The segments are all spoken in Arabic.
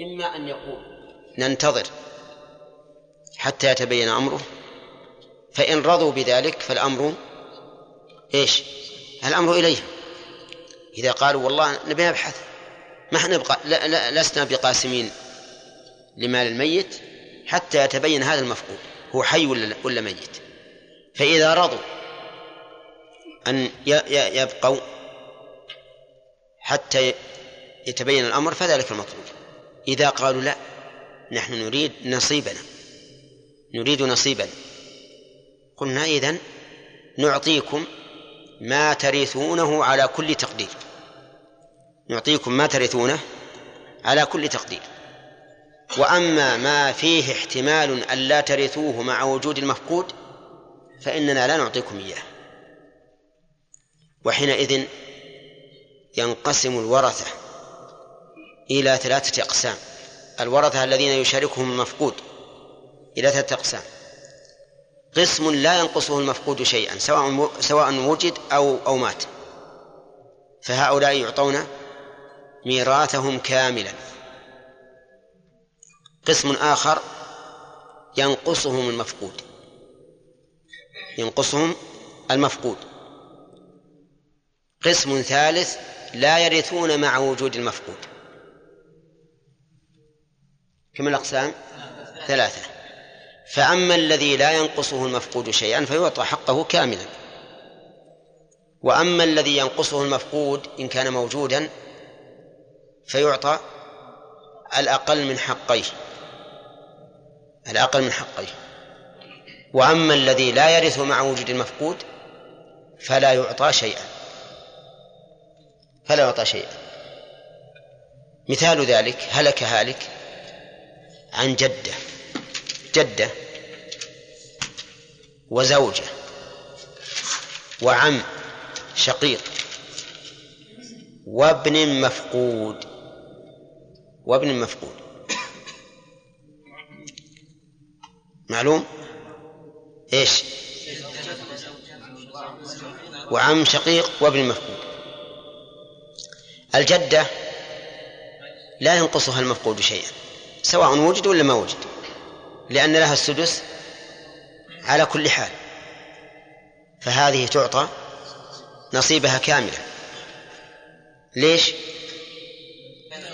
إما أن يقول. ننتظر حتى يتبين أمره. فإن رضوا بذلك فالأمر إيش؟ الأمر إليهم. إذا قالوا والله نبي نبحث ما إحنا نبقى لا لا لسنا بقاسمين لمال الميت حتى يتبين هذا المفقود. هو حي ولا ولا ميت؟ فإذا رضوا أن يبقوا حتى يتبين الأمر فذلك المطلوب. إذا قالوا لا نحن نريد نصيبنا نريد نصيبنا قلنا إذن نعطيكم ما ترثونه على كل تقدير. نعطيكم ما ترثونه على كل تقدير. وأما ما فيه احتمال أن لا ترثوه مع وجود المفقود فإننا لا نعطيكم إياه. وحينئذ ينقسم الورثة إلى ثلاثة أقسام. الورثة الذين يشاركهم المفقود إلى ثلاثة أقسام. قسم لا ينقصه المفقود شيئا سواء سواء وجد أو أو مات. فهؤلاء يعطون ميراثهم كاملا. قسم آخر ينقصهم المفقود. ينقصهم المفقود. قسم ثالث لا يرثون مع وجود المفقود. كم الأقسام؟ ثلاثة. فأما الذي لا ينقصه المفقود شيئا فيعطى حقه كاملا. وأما الذي ينقصه المفقود إن كان موجودا فيعطى الأقل من حقيه. الأقل من حقيه. وأما الذي لا يرث مع وجود المفقود فلا يعطى شيئا. فلا يعطى شيئا. مثال ذلك هلك هالك عن جدة جدة وزوجة وعم شقيق وابن مفقود وابن مفقود. معلوم؟ إيش؟ وعم شقيق وابن مفقود. الجدة لا ينقصها المفقود شيئا. سواء وجد ولا ما وجد. لأن لها السدس على كل حال. فهذه تعطى نصيبها كاملا ليش؟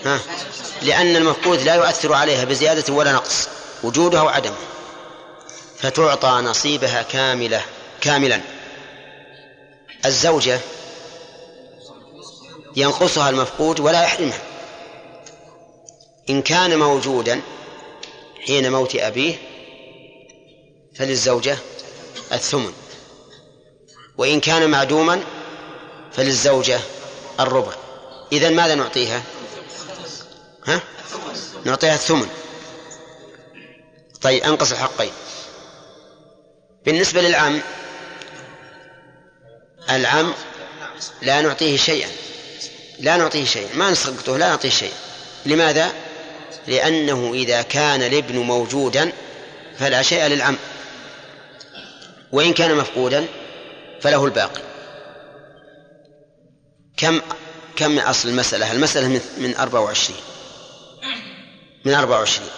ها؟ لأن المفقود لا يؤثر عليها بزيادة ولا نقص وجودها وعدمه. فتعطى نصيبها كاملة كاملا. الزوجة ينقصها المفقود ولا يحرمها. إن كان موجودا حين موت أبيه فللزوجة الثمن وإن كان معدوما فللزوجة الربع إذا ماذا نعطيها؟ ها؟ نعطيها الثمن طيب أنقص الحقين بالنسبة للعم العم لا نعطيه شيئا لا نعطيه شيئا ما نسقطه لا نعطيه شيئا لماذا؟ لأنه إذا كان الابن موجودا فلا شيء للعم. وإن كان مفقودا فله الباقي. كم كم أصل المسألة؟ المسألة من من 24 من 24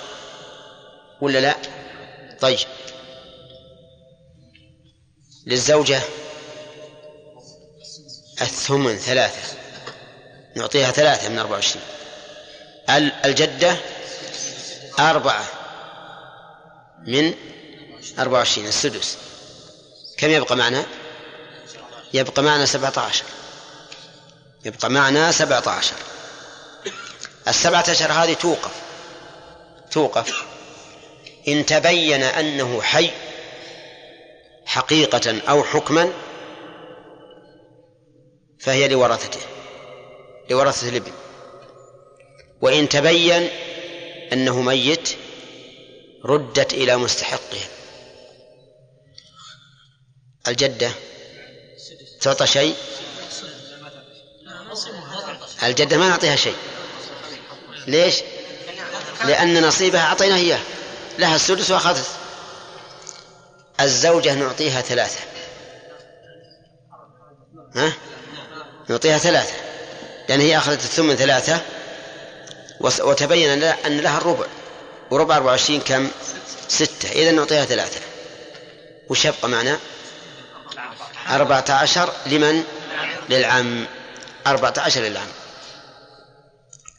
ولا لا؟ طيب. للزوجة الثمن ثلاثة. نعطيها ثلاثة من أربعة وعشرين. الجدة أربعة من أربعة وعشرين السدس. كم يبقى معنا؟ يبقى معنا سبعة عشر. يبقى معنا سبعة عشر. السبعة عشر هذه توقف. توقف. إن تبين أنه حي حقيقة أو حكما فهي لورثته لورثة الابن. وإن تبين أنه ميت ردت إلى مستحقه. الجدة. تعطى شيء؟ الجدة ما نعطيها شيء. ليش؟ لأن نصيبها أعطيناه إياه. لها السدس وأخذت. الزوجة نعطيها ثلاثة. ها؟ نعطيها ثلاثة. لأن هي أخذت الثمن ثلاثة. وتبين أن لها الربع. وربع 24 كم؟ ستة. إذا نعطيها ثلاثة. وش يبقى معنا؟ أربعة عشر لمن؟ للعم. أربعة عشر للعم.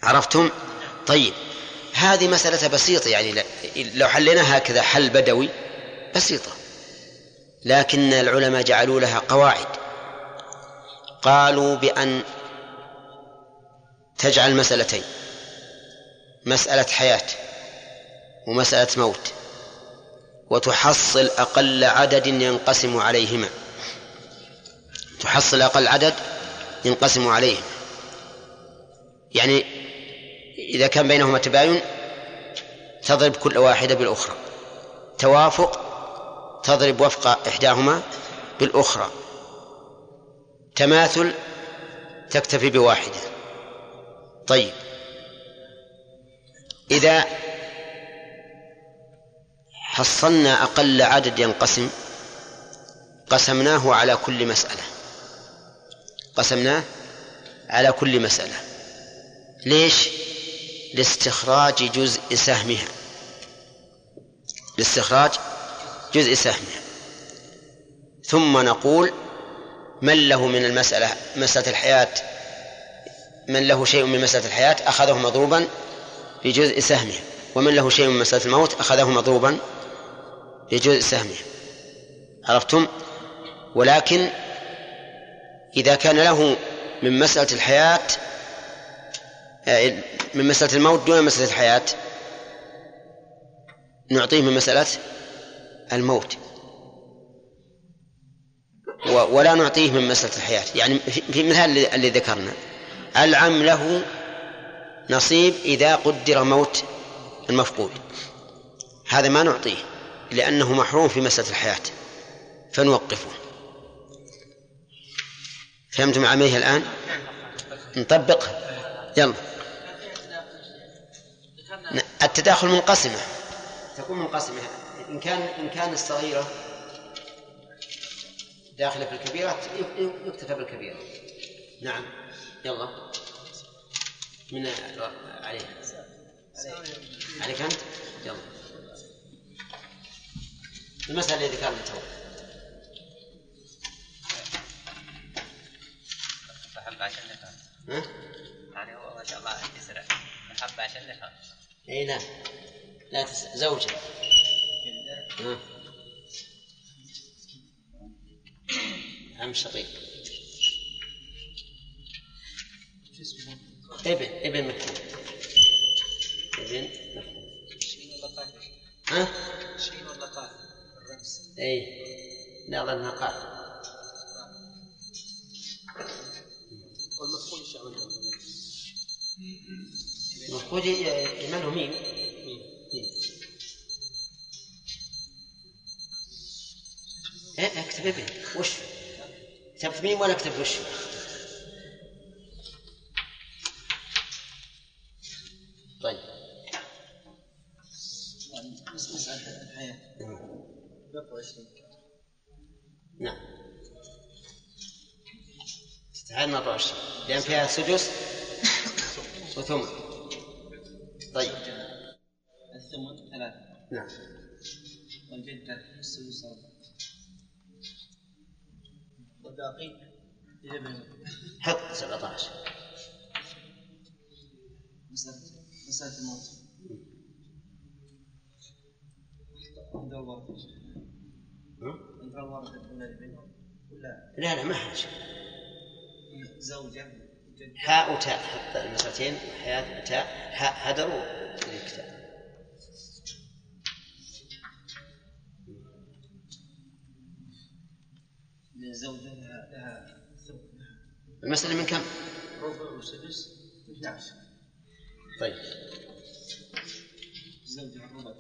عرفتم؟ طيب. هذه مسألة بسيطة يعني لو حليناها هكذا حل بدوي بسيطة. لكن العلماء جعلوا لها قواعد. قالوا بأن تجعل مسألتين. مسألة حياة ومسألة موت. وتحصل أقل عدد ينقسم عليهما. تحصل أقل عدد ينقسم عليهما. يعني إذا كان بينهما تباين تضرب كل واحدة بالأخرى. توافق تضرب وفق إحداهما بالأخرى. تماثل تكتفي بواحدة. طيب. إذا حصلنا أقل عدد ينقسم قسمناه على كل مسألة. قسمناه على كل مسألة. ليش؟ لاستخراج جزء سهمها. لاستخراج جزء سهمها. ثم نقول من له من المسألة مسألة الحياة من له شيء من مسألة الحياة أخذه مضروبا بجزء سهمه ومن له شيء من مسألة الموت أخذه مضروبا بجزء سهمه عرفتم؟ ولكن إذا كان له من مسألة الحياة من مسألة الموت دون مسألة الحياة نعطيه من مسألة الموت. ولا نعطيه من مسألة الحياة. يعني في مثال اللي ذكرنا. العم له نصيب إذا قدر موت المفقود. هذا ما نعطيه لأنه محروم في مسألة الحياة. فنوقفه. فهمتم عمليه الآن؟ نطبقها يلا. التداخل منقسمة. تكون منقسمة. إن كان إن كان الصغيرة داخلة في الكبيرة يكتفى بالكبيرة. نعم. يلا. من عليك عليك أنت يلا. المسألة اللي ذكرنا تو. ها؟ يعني هو ما شاء الله يسرع. محبة عشان نفهم اي نعم لا تس... زوجة. ها؟ عم شقيق ابن ابن مكتوب. ابن ها؟ شين ولا قاف الرمز اي لا ظنها قاف والمفقود عمله؟ المفقود يمنه ميم. ميم أكتب ابن. وش؟ كتبت ميم ولا كتبت وش؟ لأن فيها سدس وثمن. طيب. الثمن ثلاثة. نعم. والجدة السدس والباقي حط 17 مسألة مسألة الموت. عند الورثة؟ عند الورثة ولا لا لا ما حاجة. زوجة حاء وتاء حط المسألتين حياة تاء حاء هدر الكتاب. زوجة لها المسألة من كم؟ ربع وسدس 12 طيب. زوجها الربع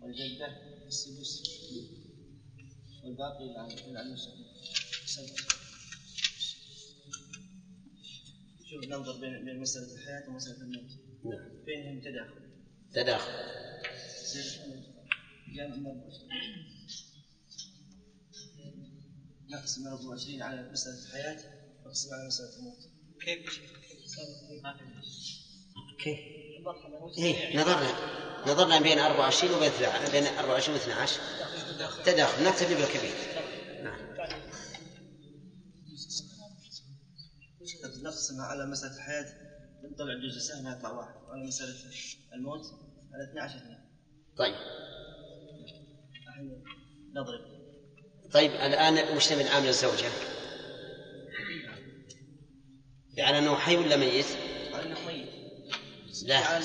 والجدة السدس. والباقي الشقيق سبعة شوف ننظر بين بين مسألة الحياة ومسألة الموت. نعم. بينهم تداخل. تداخل. زين. جامع 24 نقسم 24 على مسألة الحياة نقسم على مسألة الموت. كيف؟ كيف؟ إيه نظرنا نظرنا بين 24 وبين بين 24 و 12 تداخل. نكتفي بالكبير نقسم على مسألة الحياة نطلع جزء سهم يطلع واحد. وعلى مسألة الموت على 12 اثنين. طيب. نضرب. طيب الآن وش نبي نعامل الزوجة؟ على أنه حي ولا ميت؟ على انه ميت لا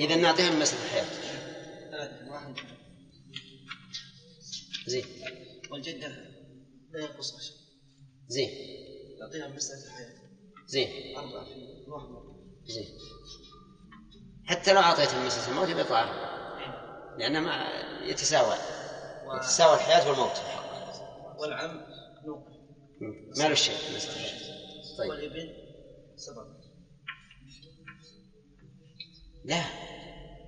إذا نعطيها من مسألة الحياة. ثلاثة واحد. زين. والجدة لا ينقص عشر. زين. نعطيها مسألة الحياة. زين. زين. حتى لو أعطيت من مسألة الموت بيطلع لأنه ما يتساوى. يتساوى الحياة والموت. والعم نوقف ما له شيء. طيب. والابن لا.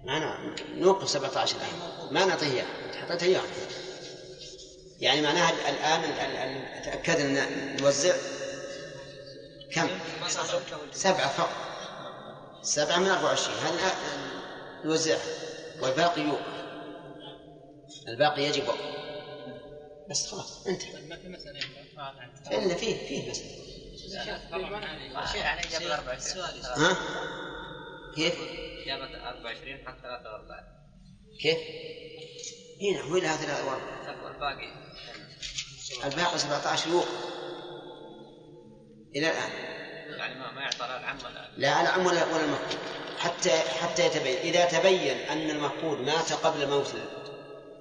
ما نوقف 17 الآن ما نعطيه إياه. حطيته إياه. يعني معناها الآن ال- ال- ال- تأكدنا نوزع. كم؟ سبعة فقط سبعة من 24 هذه نوزعها والباقي يوقف الباقي يجب وقف بس خلاص انتهى ما في مسألة إلا فيه فيه بس يعني جاب 24 ها؟ كيف؟ جابت 24 حتى 43 كيف؟ هنا وين هذا الأرواح؟ والباقي الباقي 17 يوقف إلى الآن. يعني ما يعطى لا العم ولا لا العم ولا ولا المفقود. حتى حتى يتبين. إذا تبين أن المفقود مات قبل موت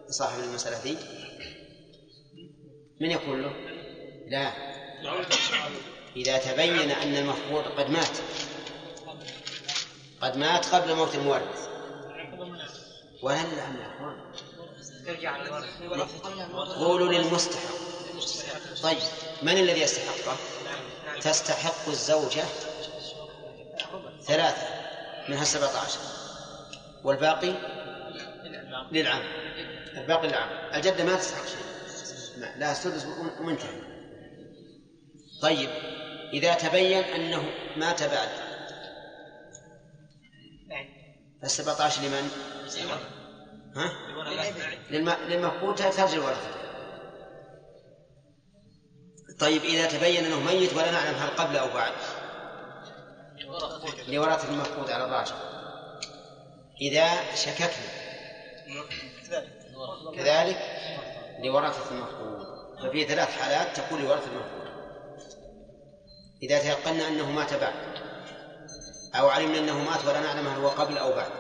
صاحب المسألة ذي من يكون له؟ لا. إذا تبين أن المفقود قد مات. قد مات قبل موت المورث. ولا العم يا للورث. قولوا للمستحق. طيب من الذي يستحقه؟ تستحق الزوجة ثلاثة منها السبعة عشر. والباقي للعم الباقي للعم الجدة ما تستحق شيء لا سدس ومنتهي. طيب إذا تبين أنه مات بعد فالسبعة عشر لمن؟ ها؟ للم... للمفقود ترجع الورثة. طيب إذا تبين أنه ميت ولا نعلم هل قبل أو بعد. لورثة المفقود على الراجح. إذا شككنا. كذلك لورثة المفقود ففي ثلاث حالات تكون لورثة المفقود إذا تيقنا أنه مات بعد. أو علمنا أنه مات ولا نعلم هل هو قبل أو بعد.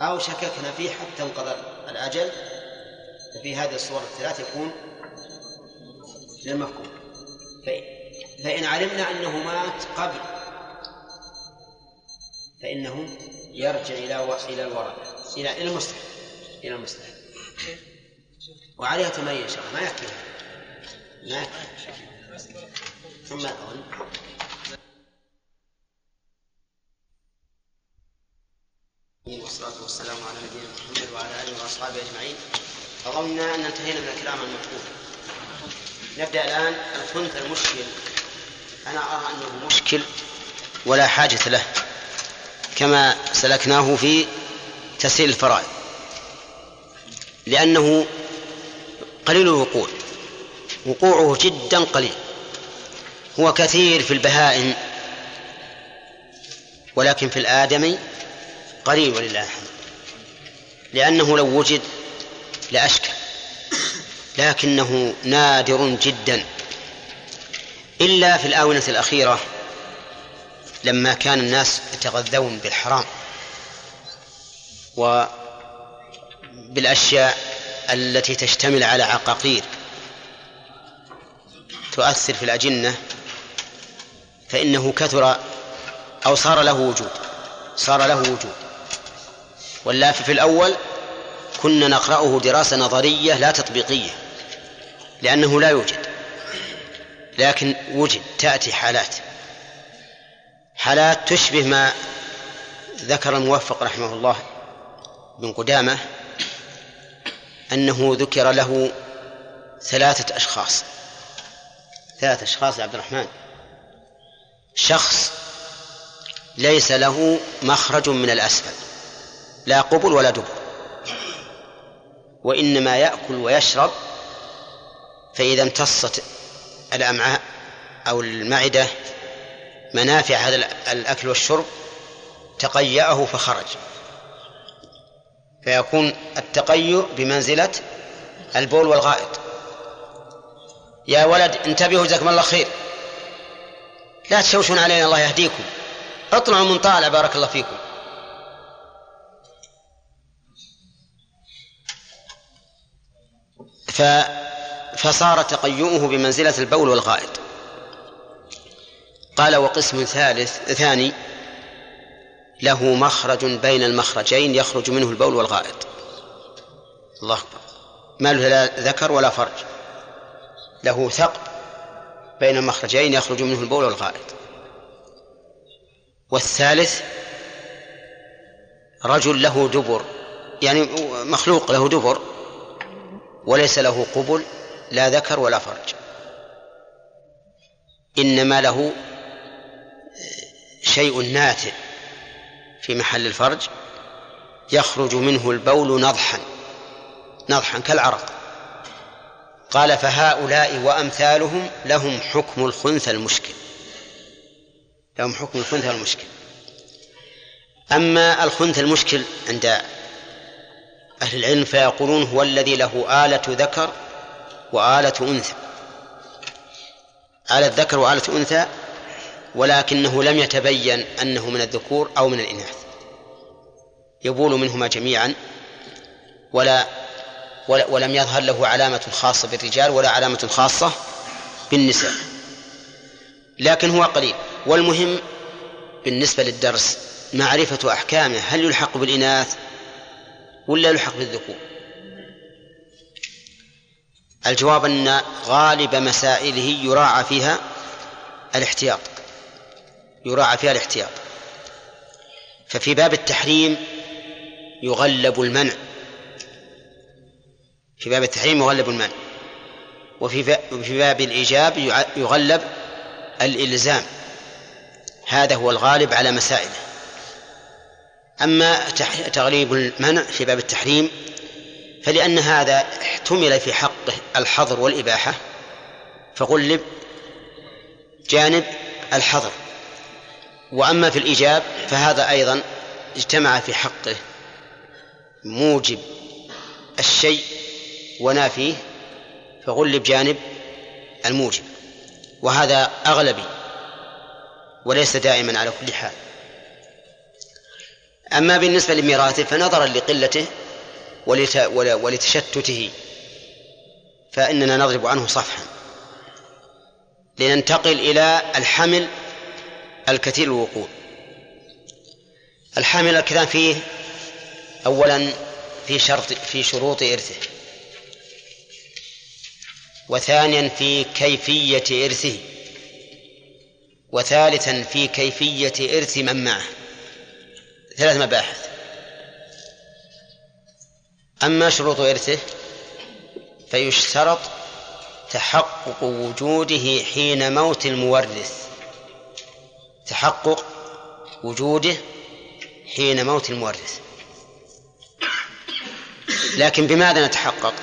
أو شككنا فيه حتى انقضى الأجل. ففي هذه الصور الثلاث يكون للمفقود فإن- علمنا أنه مات قبل فإنه يرجع إلى و... إلى الورثة إلى إلى المستحق إلى المستحق وعليها تمارين إن شاء الله. ما يكفي. ما ثم أظن والصلاة والسلام على نبينا محمد وعلى آله وأصحابه أجمعين. أظننا أن انتهينا من الكلام عن المفقود نبدأ الآن الخنث المشكل. أنا أرى أنه مشكل ولا حاجة له كما سلكناه في تسهيل الفرائض. لأنه قليل الوقوع وقوعه جدا قليل. هو كثير في البهائم ولكن في الآدمي قليل ولله الحمد. لأنه لو وجد لأشكل لكنه نادر جدا. إلا في الآونة الأخيرة لما كان الناس يتغذون بالحرام وبالأشياء التي تشتمل على عقاقير تؤثر في الأجنة فإنه كثر أو صار له وجود صار له وجود. واللافي في الأول كنا نقرأه دراسة نظرية لا تطبيقية. لأنه لا يوجد. لكن وجد تأتي حالات. حالات تشبه ما ذكر الموفق رحمه الله بن قدامة أنه ذكر له ثلاثة أشخاص. ثلاثة أشخاص عبد الرحمن. شخص ليس له مخرج من الأسفل. لا قبل ولا دبر. وإنما يأكل ويشرب فإذا امتصت الأمعاء أو المعدة منافع هذا الأكل والشرب تقيأه فخرج. فيكون التقيؤ بمنزلة البول والغائط. يا ولد انتبهوا جزاكم الله خير. لا تشوشون علينا الله يهديكم. اطلعوا من طالع بارك الله فيكم. ف فصار تقيؤه بمنزلة البول والغائط. قال وقسم ثالث ثاني له مخرج بين المخرجين يخرج منه البول والغائط. الله أكبر. ما له لا ذكر ولا فرج. له ثقب بين مخرجين يخرج منه البول والغائط. والثالث رجل له دبر يعني مخلوق له دبر وليس له قبل لا ذكر ولا فرج. إنما له شيء ناتئ في محل الفرج يخرج منه البول نضحا نضحا كالعرق. قال فهؤلاء وأمثالهم لهم حكم الخنث المشكل لهم حكم الخنث المشكل. أما الخنث المشكل عند أهل العلم فيقولون هو الذي له آلة ذكر وآلة أنثى. آلة ذكر وآلة أنثى ولكنه لم يتبين أنه من الذكور أو من الإناث. يبول منهما جميعا ولا ولم يظهر له علامة خاصة بالرجال ولا علامة خاصة بالنساء. لكن هو قليل. والمهم بالنسبة للدرس معرفة أحكامه هل يلحق بالإناث ولا يلحق بالذكور؟ الجواب أن غالب مسائله يراعى فيها الاحتياط. يراعى فيها الاحتياط. ففي باب التحريم يغلب المنع. في باب التحريم يغلب المنع. وفي في باب الإيجاب يغلب الإلزام. هذا هو الغالب على مسائله. أما تغليب المنع في باب التحريم فلأن هذا احتمل في حقه الحظر والإباحة فغلب جانب الحظر. وأما في الإيجاب فهذا أيضا اجتمع في حقه موجب الشيء ونافيه فغلب جانب الموجب. وهذا أغلبي وليس دائما على كل حال. أما بالنسبة لميراثه فنظرا لقلته ولتشتته فإننا نضرب عنه صفحا. لننتقل إلى الحمل الكثير الوقوع الحامل الكلام فيه أولا في شرط في شروط إرثه وثانيا في كيفية إرثه وثالثا في كيفية إرث من معه. ثلاث مباحث. أما شروط إرثه فيشترط تحقق وجوده حين موت المورث. تحقق وجوده حين موت المورث. لكن بماذا نتحقق؟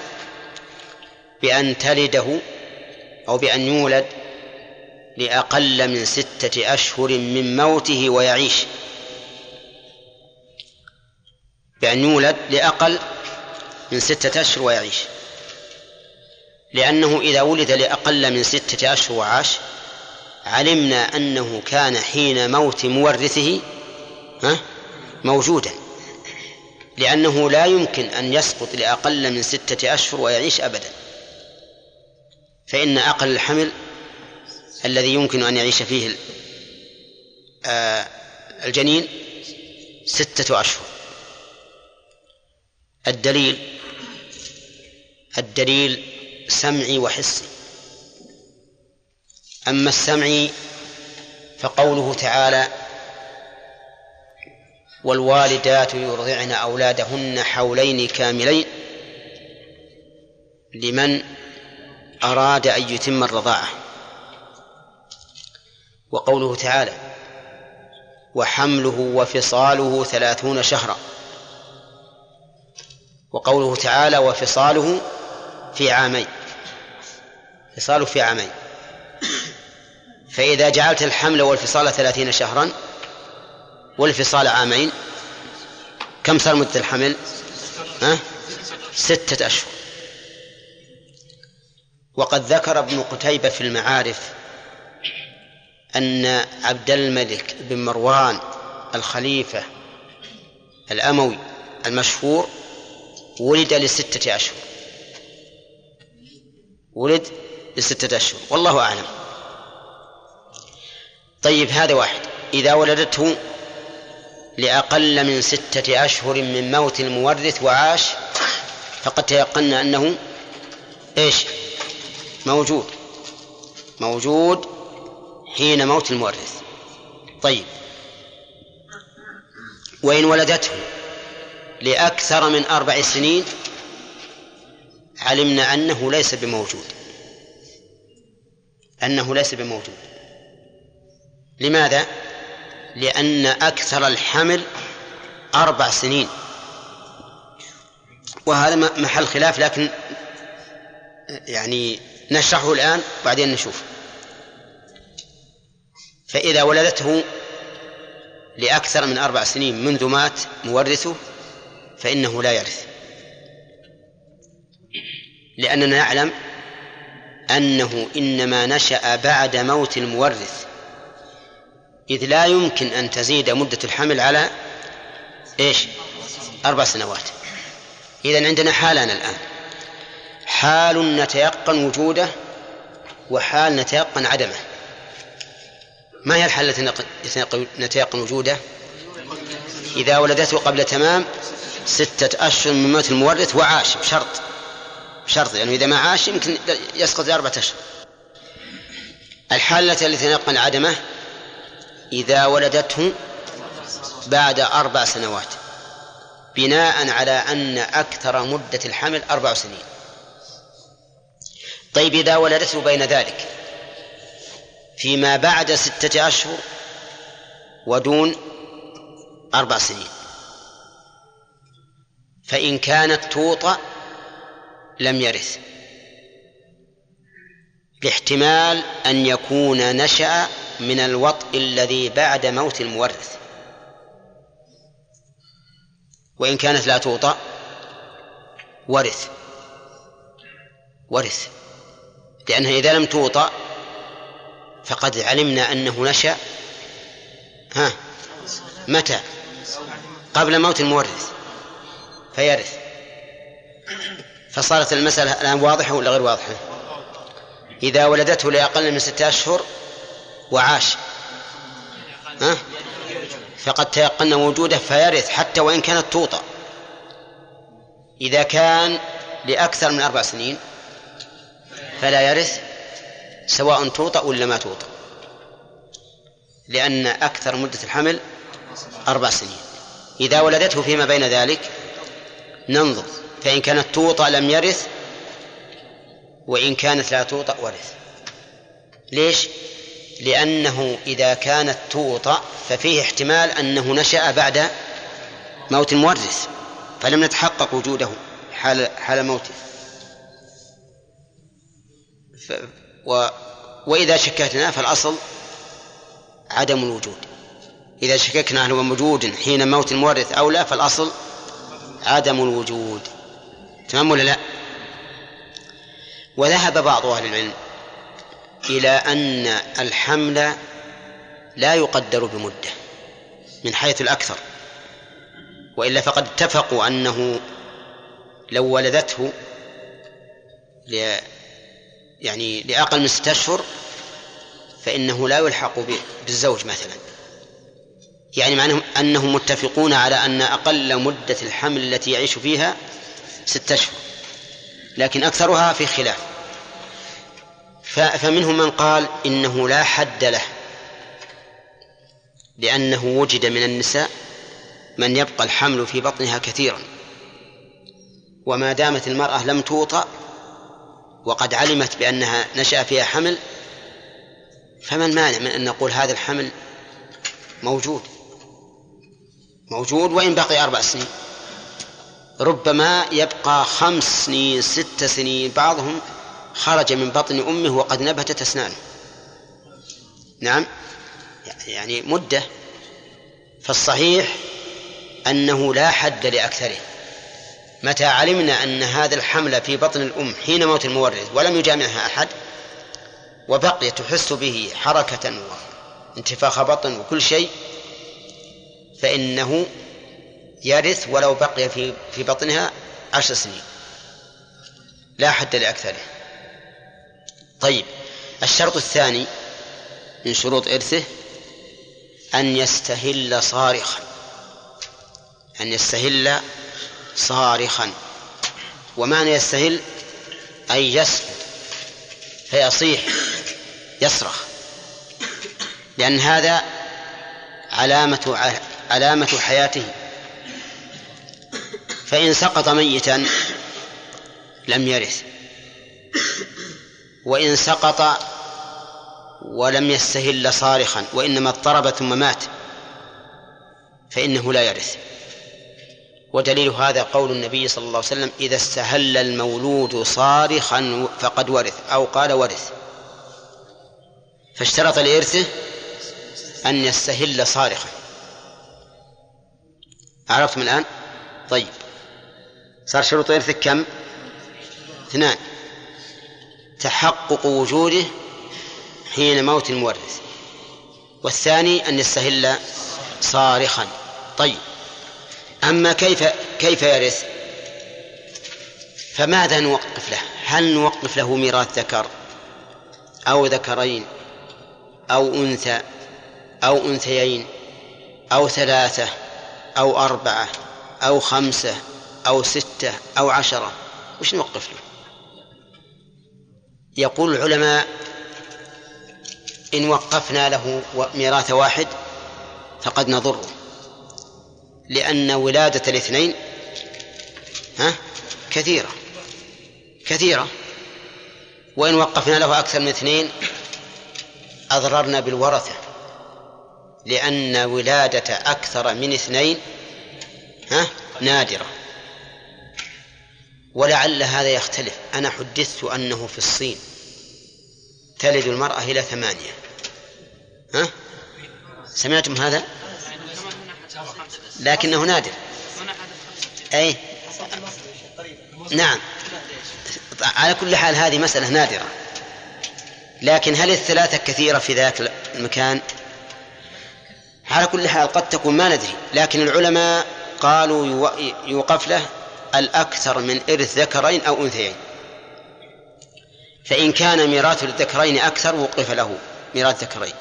بأن تلده أو بأن يولد لأقل من ستة أشهر من موته ويعيش. بأن يولد لأقل من ستة أشهر ويعيش. لأنه إذا ولد لأقل من ستة أشهر وعاش علمنا أنه كان حين موت مورثه ها موجودا. لأنه لا يمكن أن يسقط لأقل من ستة أشهر ويعيش أبدا. فإن أقل الحمل الذي يمكن أن يعيش فيه آه، الجنين ستة أشهر. الدليل الدليل سمعي وحسي. أما السمعي فقوله تعالى والوالدات يرضعن أولادهن حولين كاملين لمن أراد أن يتم الرضاعة. وقوله تعالى وحمله وفصاله ثلاثون شهرا. وقوله تعالى وفصاله في عامين. فصاله في عامين. فإذا جعلت الحمل والفصال ثلاثين شهرا والفصال عامين كم صار مدة الحمل؟ ها؟ ستة أشهر. وقد ذكر ابن قتيبة في المعارف أن عبد الملك بن مروان الخليفة الأموي المشهور ولد لستة أشهر. ولد لستة أشهر. والله أعلم. طيب هذا واحد. إذا ولدته لأقل من ستة أشهر من موت المورث وعاش فقد تيقنا أنه إيش؟ موجود. موجود حين موت المورث. طيب. وإن ولدته لأكثر من أربع سنين علمنا أنه ليس بموجود. أنه ليس بموجود. لماذا؟ لأن أكثر الحمل أربع سنين. وهذا محل خلاف لكن يعني نشرحه الآن وبعدين نشوف. فإذا ولدته لأكثر من أربع سنين منذ مات مورثه فإنه لا يرث. لأننا نعلم أنه إنما نشأ بعد موت المورث. إذ لا يمكن أن تزيد مدة الحمل على إيش؟ أربع سنوات. إذا عندنا حالان الآن. حال نتيقن وجوده وحال نتيقن عدمه. ما هي الحالة التي نتيقن وجوده؟ إذا ولدته قبل تمام ستة أشهر من موت المورث وعاش بشرط. بشرط يعني إذا ما عاش يمكن يسقط لأربعة أشهر. الحالة التي نتيقن عدمه إذا ولدته بعد أربع سنوات بناء على أن أكثر مدة الحمل أربع سنين. طيب إذا ولدته بين ذلك فيما بعد ستة أشهر ودون أربع سنين فإن كانت توطأ لم يرث. لاحتمال أن يكون نشأ من الوطء الذي بعد موت المورث. وإن كانت لا توطأ ورث. ورث. لأنها إذا لم توطأ فقد علمنا أنه نشأ. ها؟ متى؟ قبل موت المورث. فيرث. فصارت المسألة الآن واضحة ولا غير واضحة؟ إذا ولدته لأقل من ستة أشهر وعاش. ها؟ فقد تيقن وجوده فيرث حتى وإن كانت توطأ. إذا كان لأكثر من أربع سنين فلا يرث سواء توطأ ولا ما توطأ. لأن أكثر مدة الحمل أربع سنين. إذا ولدته فيما بين ذلك ننظر. فإن كانت توطأ لم يرث وإن كانت لا توطأ ورث. ليش؟ لأنه إذا كانت توطأ ففيه احتمال أنه نشأ بعد موت المورث فلم نتحقق وجوده حال حال موته. ف و وإذا شككنا فالأصل عدم الوجود. إذا شككنا هل هو موجود حين موت المورث أو لا فالأصل عدم الوجود. تمام ولا لا؟ وذهب بعض أهل العلم إلى أن الحمل لا يقدر بمدة من حيث الأكثر وإلا فقد اتفقوا أنه لو ولدته ل يعني لأقل من ستة أشهر فإنه لا يلحق بالزوج مثلا. يعني معناه أنهم متفقون على أن أقل مدة الحمل التي يعيش فيها ستة أشهر. لكن أكثرها في خلاف. فمنهم من قال إنه لا حد له لأنه وجد من النساء من يبقى الحمل في بطنها كثيرا. وما دامت المرأة لم توطأ وقد علمت بأنها نشأ فيها حمل فما المانع من أن نقول هذا الحمل موجود؟ موجود وإن بقي أربع سنين. ربما يبقى خمس سنين ست سنين. بعضهم خرج من بطن أمه وقد نبتت أسنانه نعم. يعني مدة. فالصحيح أنه لا حد لأكثره. متى علمنا أن هذا الحمل في بطن الأم حين موت المورث ولم يجامعها أحد وبقي تحس به حركة وانتفاخ بطن وكل شيء فإنه يرث ولو بقي في في بطنها عشر سنين. لا حد لأكثره. طيب الشرط الثاني من شروط إرثه أن يستهل صارخا. أن يستهل صارخا. ومعنى يستهل أي يسجد فيصيح يصرخ. لأن هذا علامة علامة حياته. فإن سقط ميتا لم يرث. وإن سقط ولم يستهل صارخا وإنما اضطرب ثم مات فإنه لا يرث. ودليل هذا قول النبي صلى الله عليه وسلم إذا استهل المولود صارخا فقد ورث أو قال ورث. فاشترط لإرثه أن يستهل صارخا. عرفتم الآن؟ طيب. صار شروط إرثك كم؟ اثنان. تحقق وجوده حين موت المورث. والثاني أن يستهل صارخا. طيب. أما كيف كيف يرث؟ فماذا نوقف له؟ هل نوقف له ميراث ذكر أو ذكرين أو أنثى أو أنثيين أو ثلاثة أو أربعة أو خمسة أو ستة أو عشرة. وش نوقف له؟ يقول العلماء إن وقفنا له ميراث واحد فقد نضره. لأن ولادة الاثنين ها كثيرة كثيرة. وإن وقفنا له أكثر من اثنين أضررنا بالورثة. لأن ولادة أكثر من اثنين ها نادرة. ولعل هذا يختلف. أنا حدثت أنه في الصين. تلد المرأة إلى ثمانية. ها؟ سمعتم هذا؟ لكنه نادر. أي؟ نعم. على كل حال هذه مسألة نادرة. لكن هل الثلاثة كثيرة في ذاك المكان؟ على كل حال قد تكون ما ندري. لكن العلماء قالوا يوقف له الأكثر من إرث ذكرين أو أنثيين. فإن كان ميراث الذكرين أكثر وقف له ميراث ذكرين.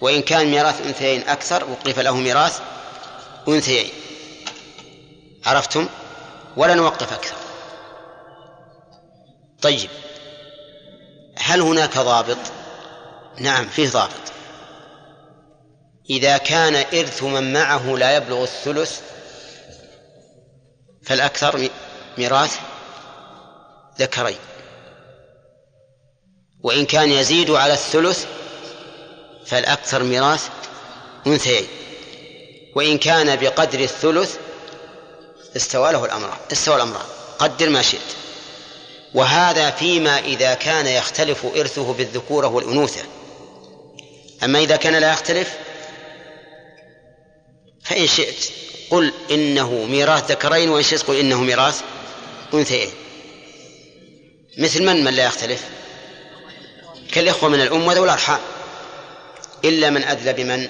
وإن كان ميراث أنثيين أكثر وقف له ميراث أنثيين. عرفتم؟ ولا نوقف أكثر. طيب. هل هناك ضابط؟ نعم فيه ضابط. إذا كان إرث من معه لا يبلغ الثلث فالأكثر ميراث ذكرين. وإن كان يزيد على الثلث فالأكثر ميراث أنثيين. وإن كان بقدر الثلث استوى له الأمران استوى الأمران. قدر ما شئت. وهذا فيما إذا كان يختلف إرثه بالذكورة والأنوثة. أما إذا كان لا يختلف فإن شئت قل إنه ميراث ذكرين وإن شئت قل إنه ميراث أنثيين. مثل من؟ من لا يختلف. كالإخوة من الأم وذوي الأرحام. إلا من أدلى بمن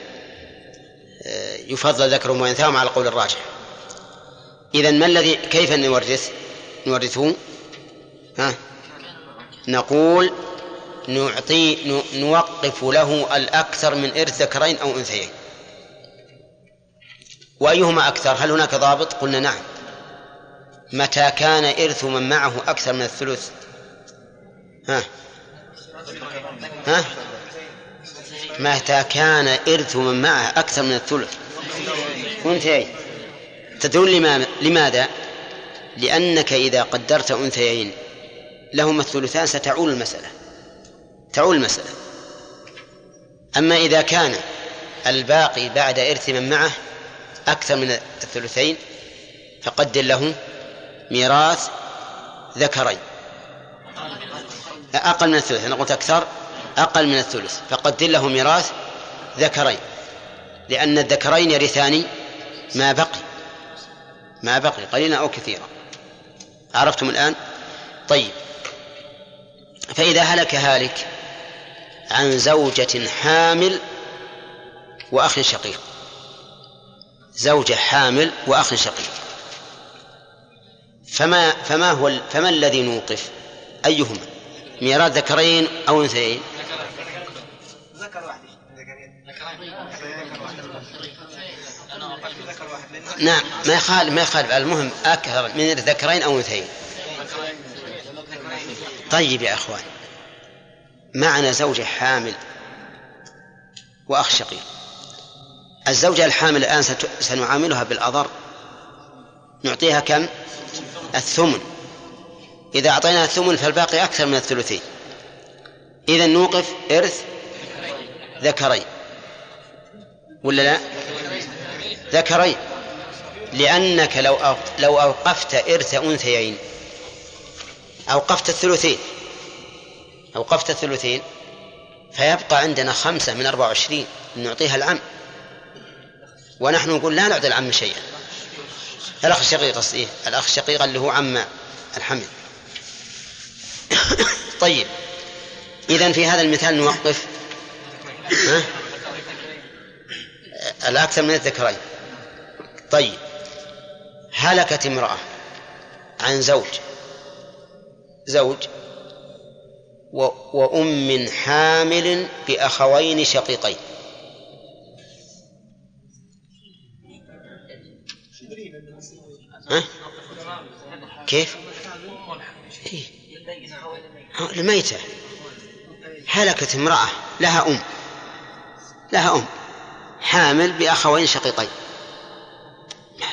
آه، يفضل ذكرهم وأنثاهم على القول الراجح. إذا ما الذي كيف نورث؟ نورثه؟ ها؟ نقول نعطي نوقف له الأكثر من إرث ذكرين أو أنثيين. وأيهما أكثر؟ هل هناك ضابط؟ قلنا نعم. متى كان إرث من معه أكثر من الثلث؟ ها؟ ها؟ متى كان إرث من معه أكثر من الثلث؟ أنثيين. تدرون لماذا؟ لأنك إذا قدرت أنثيين لهما الثلثان ستعول المسألة. تعول المسألة. أما إذا كان الباقي بعد إرث من معه أكثر من الثلثين فقدر له ميراث ذكرين. أقل من الثلث أنا قلت أكثر أقل من الثلث فقدر له ميراث ذكرين. لأن الذكرين يرثان ما بقي ما بقي قليلا أو كثيرا. عرفتم الآن؟ طيب. فإذا هلك هالك عن زوجة حامل وأخ شقيق زوجة حامل وأخ شقيق فما فما هو فما الذي نوقف؟ أيهما؟ ميراث ذكرين أو أنثيين؟ ذكر واحد. نعم ما يخالف ما يخالف. المهم أكثر من ذكرين أو أنثيين. طيب يا أخوان معنا زوجة حامل وأخ شقيق الزوجة الحامل الآن سنعاملها بالأضر. نعطيها كم؟ الثمن. إذا أعطيناها الثمن فالباقي أكثر من الثلثين. إذا نوقف إرث ذكرين. ولا لا؟ ذكرين. لأنك لو لو أوقفت إرث أنثيين أوقفت الثلثين. أوقفت الثلثين فيبقى عندنا خمسة من أربعة وعشرين. نعطيها العم. ونحن نقول لا نعطي العم شيئا. الأخ الشقيق قصدي الأخ الشقيق اللي هو عم الحمل. طيب إذا في هذا المثال نوقف؟ الأكثر من الذكرين. طيب هلكت امرأة عن زوج. زوج. وأم حامل بأخوين شقيقين. ها؟ كيف؟ إيه؟ الميتة. هلكت امرأة لها أم. لها أم. حامل بأخوين شقيقين.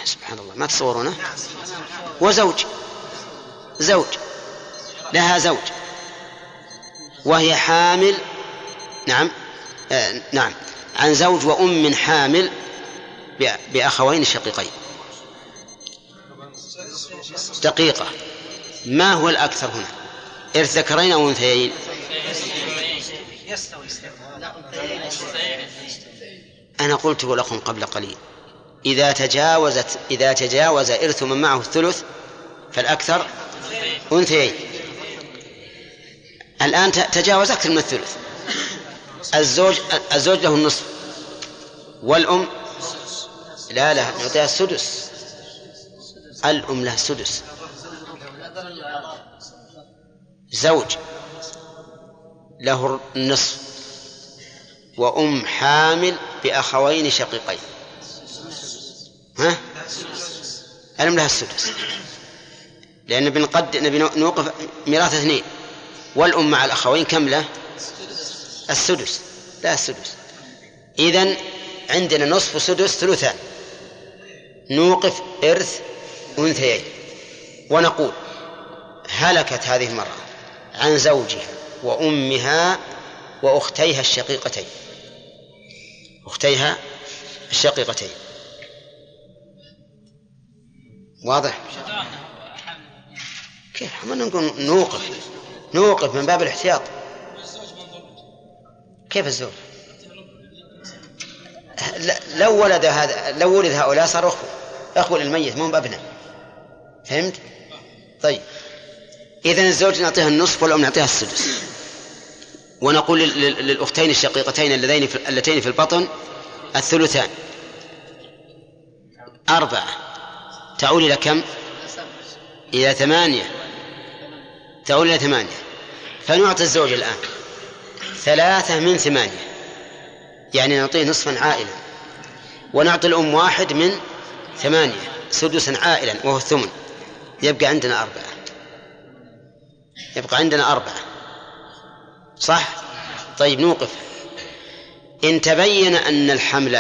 سبحان الله ما تصورونه؟ وزوج. زوج. لها زوج. وهي حامل. نعم. آه نعم. عن زوج وأم حامل بأخوين شقيقين. دقيقة. ما هو الأكثر هنا؟ إرث ذكرين أو أنثيين؟ أنا قلت لكم قبل قليل. إذا تجاوزت إذا تجاوز إرث من معه الثلث فالأكثر أنثيين. الآن تجاوز أكثر من الثلث. الزوج الزوج له النصف والأم لا لا نعطيها السدس. الأم لها السدس زوج. له النصف. وأم حامل بأخوين شقيقين. ها؟ ألم لها السدس. لأن بنقد نبي نوقف ميراث اثنين. والأم مع الأخوين كم له؟ السدس. لا السدس. إذن عندنا نصف سدس ثلثان. نوقف إرث أنثيين. ونقول هلكت هذه المرأة عن زوجها وأمها وأختيها الشقيقتين. أختيها الشقيقتين. واضح؟ كيف؟ ما نقول نوقف. نوقف من باب الاحتياط. كيف الزوج؟ لو ولد هذا لو ولد هؤلاء صار أخوة أخوة للميت مو بأبناء فهمت؟ طيب. إذا الزوج نعطيها النصف والأم نعطيها السدس. ونقول للأختين الشقيقتين اللذين في اللتين في البطن الثلثان. أربعة. تعول إلى كم؟ إلى ثمانية. تعول إلى ثمانية. فنعطي الزوج الآن ثلاثة من ثمانية. يعني نعطيه نصفا عائلا. ونعطي الأم واحد من ثمانية. سدسا عائلا وهو الثمن. يبقى عندنا أربعة. يبقى عندنا أربعة. صح؟ طيب نوقف. إن تبين أن الحمل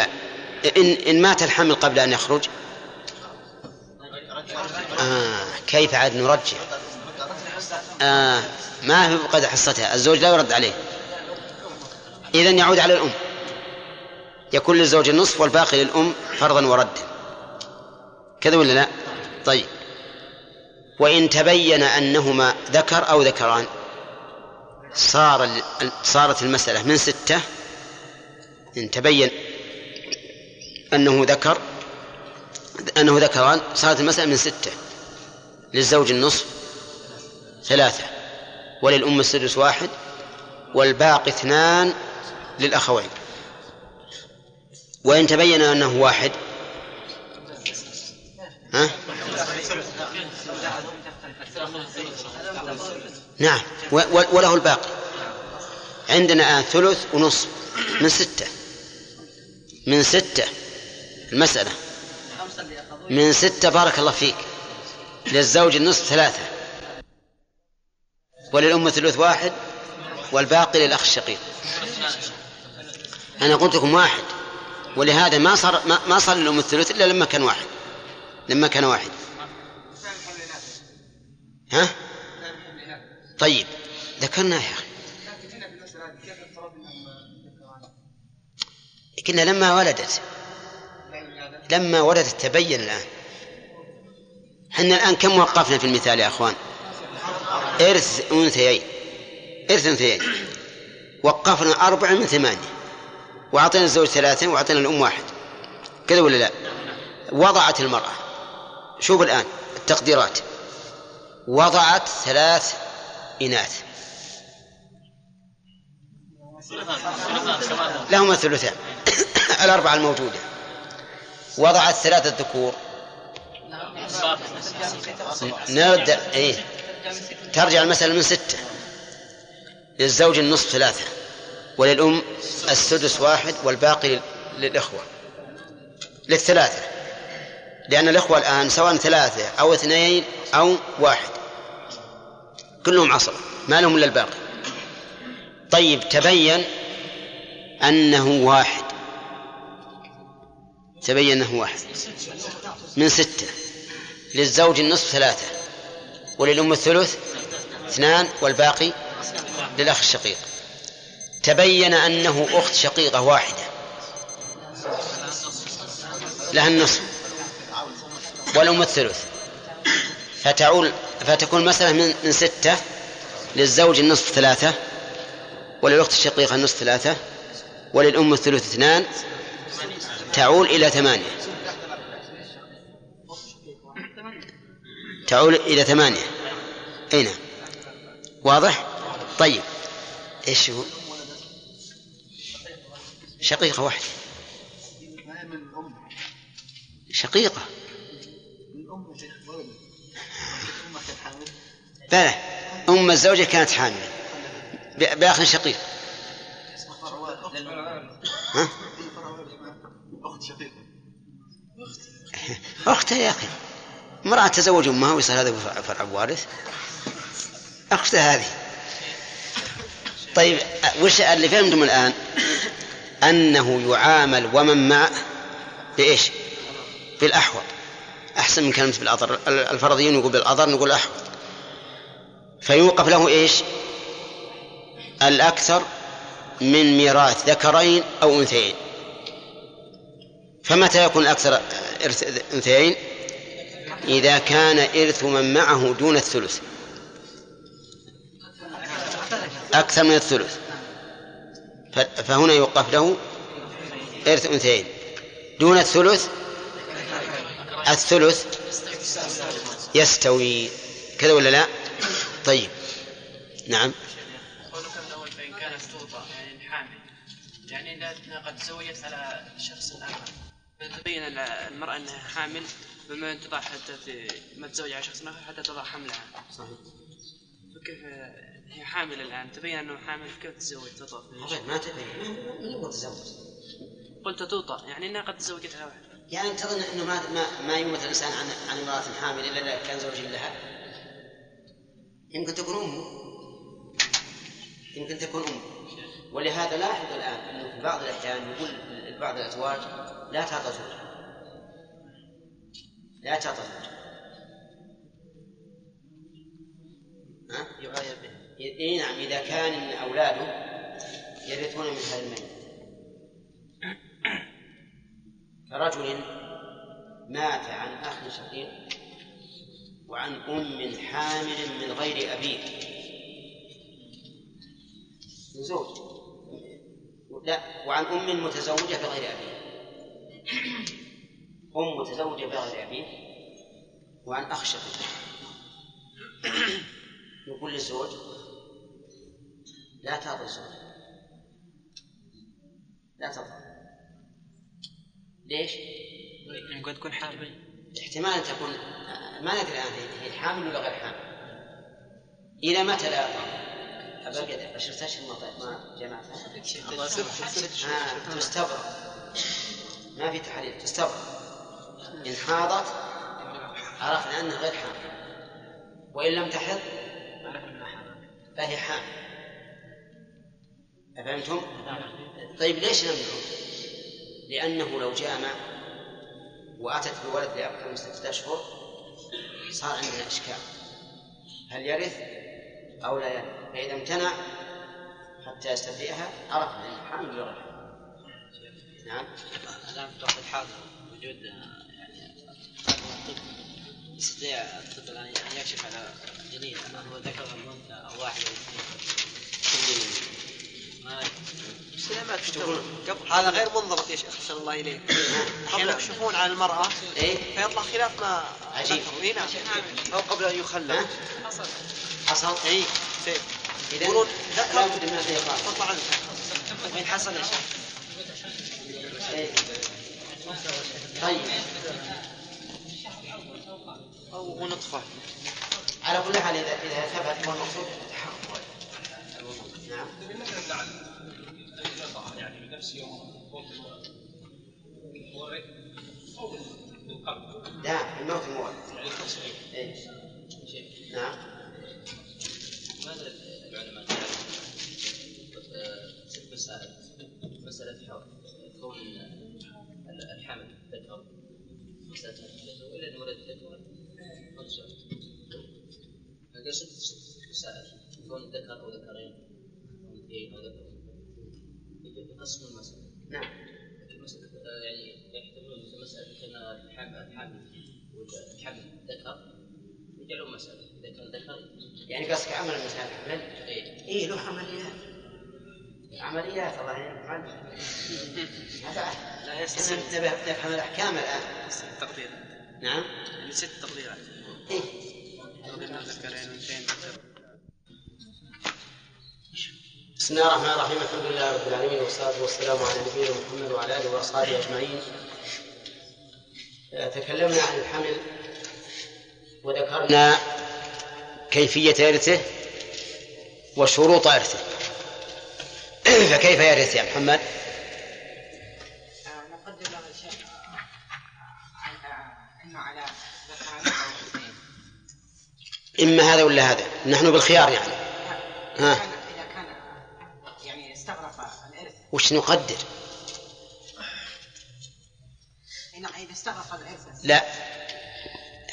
إن, إن مات الحمل قبل أن يخرج. آه كيف عاد نرجع؟ آه ما في قد حصتها؟ الزوج لا يرد عليه. إذن يعود على الأم. يكون للزوج النصف والباقي للأم فرضا وردا. كذا ولا لا؟ طيب. وإن تبين أنهما ذكر أو ذكران. صار صارت المسألة من ستة. إن تبين أنه ذكر أنه ذكران صارت المسألة من ستة. للزوج النصف ثلاثة وللأم السدس واحد والباقي اثنان للأخوين. وإن تبين أنه واحد ها؟ نعم. وله الباقي. عندنا الآن ثلث ونصف. من ستة. من ستة. المسألة. من ستة بارك الله فيك. للزوج النصف ثلاثة. وللأم ثلث واحد. والباقي للأخ الشقيق. أنا قلت لكم واحد. ولهذا ما صار ما صار للأم الثلث إلا لما كان واحد. لما كان واحد. ها؟ طيب ذكرنا يا أخي. قلنا لما ولدت لما ولدت تبين الآن. إحنا الآن كم وقفنا في المثال يا أخوان؟ إرث أنثيين. إرث أنثيين. وقفنا أربعة من ثمانية. وأعطينا الزوج ثلاثة وأعطينا الأم واحد. كذا ولا لا؟ وضعت المرأة. شوف الآن التقديرات. وضعت ثلاث إناث. لهما الثلثان الأربعة الموجودة. وضعت ثلاثة ذكور نرد إيه. ترجع المسألة من ستة. للزوج النصف ثلاثة. وللأم السدس واحد والباقي للإخوة. للثلاثة. لأن الإخوة الآن سواء ثلاثة أو اثنين أو واحد. كلهم عصر ما لهم إلا الباقي. طيب تبين أنه واحد. تبين أنه واحد. من ستة. للزوج النصف ثلاثة. وللأم الثلث اثنان والباقي للأخ الشقيق. تبين أنه أخت شقيقة واحدة. لها النصف. والأم الثلث. فتعول فتكون مسألة من, من ستة للزوج النصف ثلاثة وللأخت الشقيقة النصف ثلاثة وللأم الثلث اثنان تعول إلى ثمانية. تعول إلى ثمانية. أي نعم. واضح؟ طيب. إيش هو؟ شقيقة واحدة. شقيقة. بلى أم الزوجة كانت حاملة. بأخ شقيق. ها؟ أخت شقيقة أختها يا أخي. امرأة تزوج أمها ويصير هذا فرع- وارث. أختها هذه. طيب وش اللي فهمتم الآن؟ أنه يعامل ومن معه بإيش؟ بالأحوط. أحسن من كلمة بالأضر الفرضيون يقول بالأضر نقول أحوط. فيوقف له إيش؟ الأكثر من ميراث ذكرين أو أنثيين. فمتى يكون الأكثر إرث أنثيين؟ إذا كان إرث من معه دون الثلث. أكثر من الثلث. فهنا يوقف له إرث أنثيين. دون الثلث؟ الثلث يستوي. كذا ولا لا؟ طيب. نعم. قولك الأول فإن كانت يعني حامل. يعني إذا قد تزوجت على شخص آخر. فتبين المرأة أنها حامل بما أن تضع حتى ت- ما تزوج على شخص آخر حتى تضع حملها. صحيح. فكيف هي حامل الآن؟ تبين أنه حامل كيف تتزوج تطأ ما تبين. من يقول تزوج؟ قلت توطأ يعني أنها قد تزوجت على واحد يعني تظن إنه ما ما, ما يموت الإنسان عن عن امرأة حامل إلا إذا كان زوجا لها؟ يمكن تكون امه يمكن تكون امه ولهذا لاحظ الآن أنه في بعض الأحيان يقول بعض الأزواج لا تعطى زوجها. لا تعطى زوجها. ها؟ يعاير به. إي نعم إذا كان من أولاده يرثون من هذا الميت. كرجل مات عن أخ شقيق وعن أم حامل من غير أبيه زوج لا وعن أم متزوجة بغير أبيه أم متزوجة بغير أبيه وعن أخ شقيق. يقول للزوج لا تعطي الزوج. لا تعطي ليش؟ قد تكون حامل. احتمال أن تكون ما ندري الآن هي حامل ولا غير حامل. إلى متى لا أعطى؟ أبقى عشرة أشهر ما ما جمعتها آه تستبرأ ما في تحرير تستبرأ إن حاضت عرفنا أنها غير حامل. وإن لم تحض فهي حامل. أفهمتم؟ طيب ليش نمنعه؟ لأنه لو جامع وأتت بولد لأكثر من ستة أشهر صار عندنا إشكال. هل يرث أو لا يرث؟ فإذا امتنع حتى يستفيئها عرفنا أنه حامل غير نعم. الآن في الحاضر وجود يعني الطب يستطيع الطب الآن أن يكشف على جنين هل هو ذكر ام انثى أو واحد أو اثنين. قبل. هذا غير منضبط يا شيخ أحسن الله إليك. أحيانا يكشفون على المرأة إيه. فيطلع خلاف ما عجيب. اي نعم. أو قبل أن يخلى حصل. اي شيء إذا يقولون لا ذكر بد من الإيقاف تطلع عنه. وين حصل يا شيخ؟ إيه. طيب. أو نطفة. على كل حال إذا إذا ثبت هو المقصود التحقق نعم لا الموت الموت إيه. نعم. لماذا العلماء مسائل مسألة حول كون الحمل ذكر مسألة الذكر وإلى أن ولد ذكر أنثى هذا ست مسائل كون ذكر أو ذكرين المسألة نعم. يعني يحتملون مسألة كان الحمل الحمل والحمل ذكر يجعلون مسألة إذا كان ذكر يعني قصدك عمل المسائل حمل إيه. إيه له عمليات عمليات الله يعين لا يستلزم نبي نفهم الأحكام الآن تقدير نعم ست تقديرات إيه ذكرين بسم الله الرحمن الرحيم. الحمد لله رب العالمين والصلاة والسلام على نبينا محمد وعلى آله وأصحابه أجمعين. آه، تكلمنا عن الحمل وذكرنا كيفية إرثه وشروط إرثه. فكيف يرث يا محمد؟ انه على إما هذا ولا هذا؟ نحن بالخيار يعني. ها. وش نقدر؟ إن- إذا استغرق الارث لا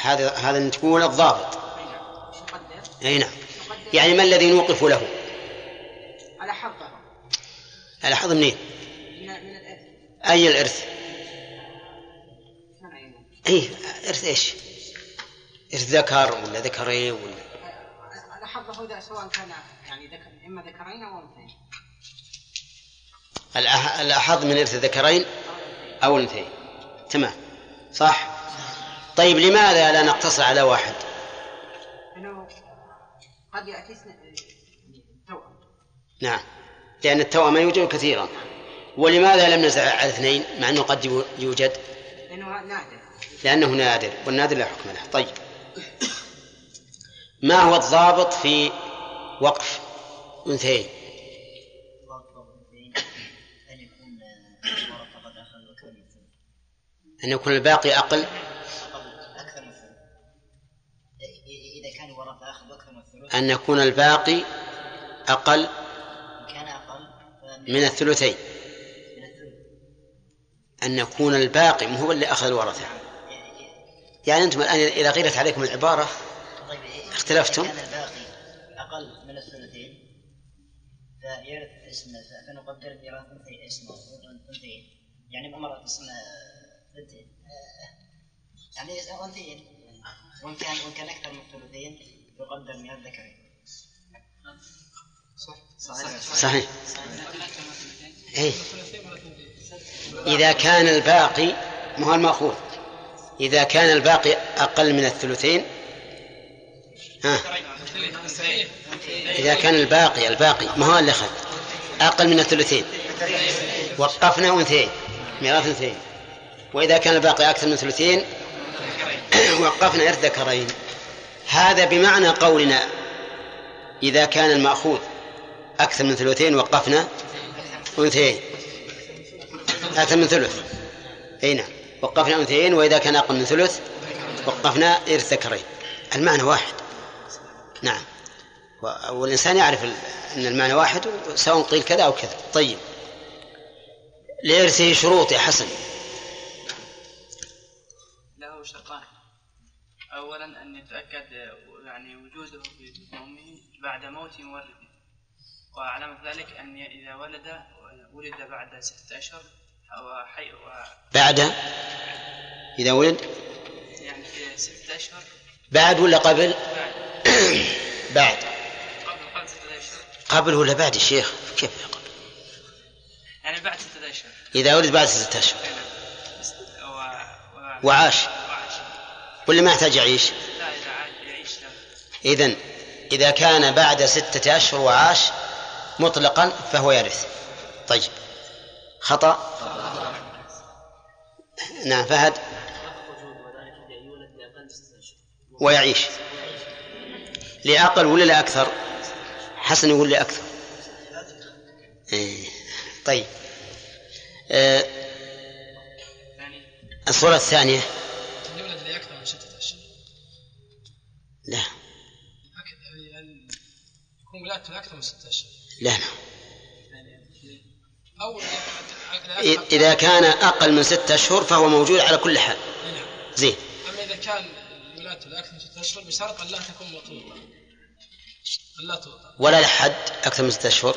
هذا هذا تقول الضابط أي نعم. نعم يعني ما الذي نوقف له؟ على حظه على حظ منين؟ من الإرث الإرث؟ شلون أعينه؟ اي إرث إيش؟ إرث ذكر ولا ذكرين ولا على حظه إذا سواء كان يعني ذكر إما ذكرين أو أنثيين الأح- الأحظ من إرث ذكرين أو الأنثيين. تمام. صح؟ طيب لماذا لا نقتصر على واحد؟ قد ياتي اثنين توأم. نعم. لأن التوأم يوجد كثيرا. ولماذا لم نزع على اثنين مع أنه قد يو- يوجد؟ لأنه نادر. لأنه نادر والنادر لا حكم له. طيب. ما هو الضابط في وقف أنثيين أن يكون ورثة قد أخذ أكثر من الثلث أن يكون الباقي أقل؟ أن يكون الباقي أقل من الثلثين. أن يكون الباقي هو اللي أخذ الورثة. يعني أنتم الآن إذا غيرت عليكم العبارة اختلفتم؟ أقل من الثلثين فيرث اسم فنقدر ميراث أنثي اسمه أنثيين يعني امرأة اسم بنتين يعني أنثيين وإن كان وإن كان أكثر من ثلثين يقدر من الذكرين صحيح. صحيح. إيه؟ إذا كان الباقي ما هو المأخوذ. إذا كان الباقي أقل من الثلثين ها. إذا كان الباقي الباقي ما هو اللي أخذ أقل من الثلثين. وقفنا أنثيين ميراث اثنين وإذا كان الباقي أكثر من ثلثين وقفنا إرث ذكرين. هذا بمعنى قولنا إذا كان المأخوذ أكثر من ثلثين وقفنا أنثيين. أكثر من ثلث. أي نعم. وقفنا أنثيين وإذا كان أقل من ثلث وقفنا إرث ذكرين. المعنى واحد. نعم. والإنسان يعرف أن المعنى واحد سواء قيل كذا أو كذا. طيب. لإرثه شروط يا حسن له شرطان أولا أن يتأكد يعني وجوده في أمه بعد موت مورثه وعلامة ذلك أن إذا ولد ولد بعد ستة أشهر أو حي و... بعد؟ إذا ولد؟ يعني في ستة أشهر. بعد ولا قبل؟ بعد. بعد. قبل قبل ستة أشهر. قبل ولا بعد يا شيخ؟ كيف؟ قبل؟ يعني بعد ستة أشهر. إذا ولد بعد ستة أشهر. و... و... وعاش وعاش. ولا ما يحتاج يعيش؟ إذن إذا كان بعد ستة أشهر وعاش مطلقا فهو يرث. طيب. خطأ؟ نعم فهد؟ ويعيش. لأقل ولا لأكثر؟ حسن يقول لأكثر. إيه. طيب. آه، الصورة الثانية. لا. أكثر يكون ولادته لأكثر من ستة أشهر لا لا. أو إذا كان أقل من ستة أشهر فهو موجود على كل حال. زين. أما إذا كان ولادته لأكثر من ستة أشهر بشرط أن لا تكون مطلوبة أن لا توطى ولا لحد أكثر من ستة أشهر.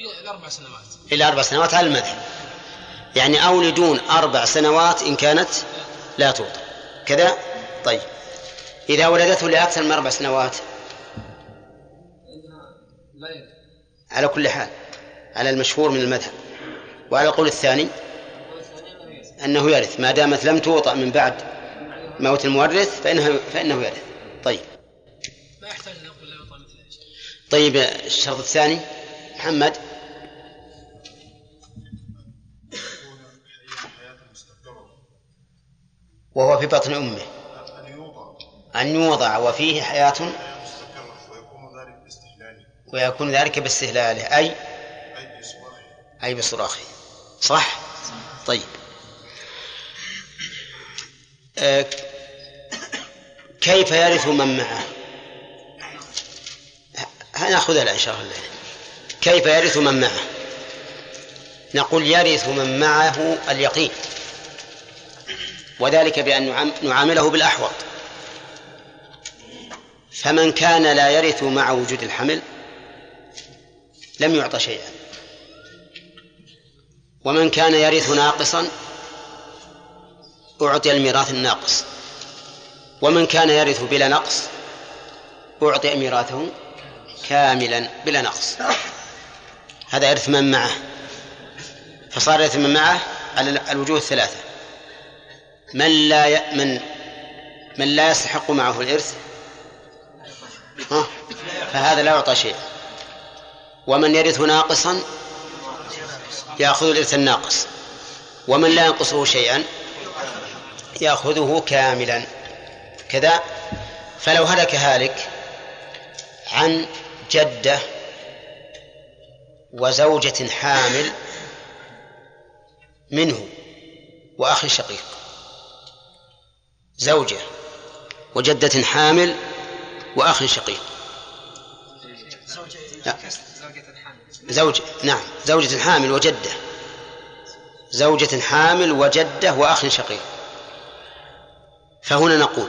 إلى أربع سنوات إلى أربع سنوات على المذهب. يعني أولدون أربع سنوات إن كانت لا توطى كذا؟ طيب. إذا ولدته لأكثر من أربع سنوات. على كل حال على المشهور من المذهب. وعلى القول الثاني أنه يرث. ما دامت لم توطأ من بعد موت المورث فإنه فإنه يرث. طيب. ما يحتاج أن نقول لا طيب الشرط الثاني محمد. وهو في بطن أمه. أن يوضع وفيه حياة ويكون ذلك باستهلاله أي أي بصراخه صح؟ طيب آه، كيف يرث من معه؟ ه- ناخذها الآن إن شاء الله كيف يرث من معه؟ نقول يرث من معه اليقين وذلك بأن نعام- نعامله بالأحوط فمن كان لا يرث مع وجود الحمل لم يعطى شيئا. ومن كان يرث ناقصا أعطي الميراث الناقص. ومن كان يرث بلا نقص أعطي ميراثه كاملا بلا نقص. هذا إرث من معه. فصار إرث من معه على الوجوه الثلاثة. من لا. من من لا يستحق معه الإرث ها؟ فهذا لا يعطى شيئا ومن يرث ناقصا يأخذ الإرث الناقص. ومن لا ينقصه شيئا يأخذه كاملا. كذا؟ فلو هلك هالك عن جدة وزوجة حامل منه وأخ شقيق زوجة وجدة حامل وأخ شقيق. لا. زوج نعم زوجة حامل وجدة. زوجة حامل وجدة وأخ شقيق. فهنا نقول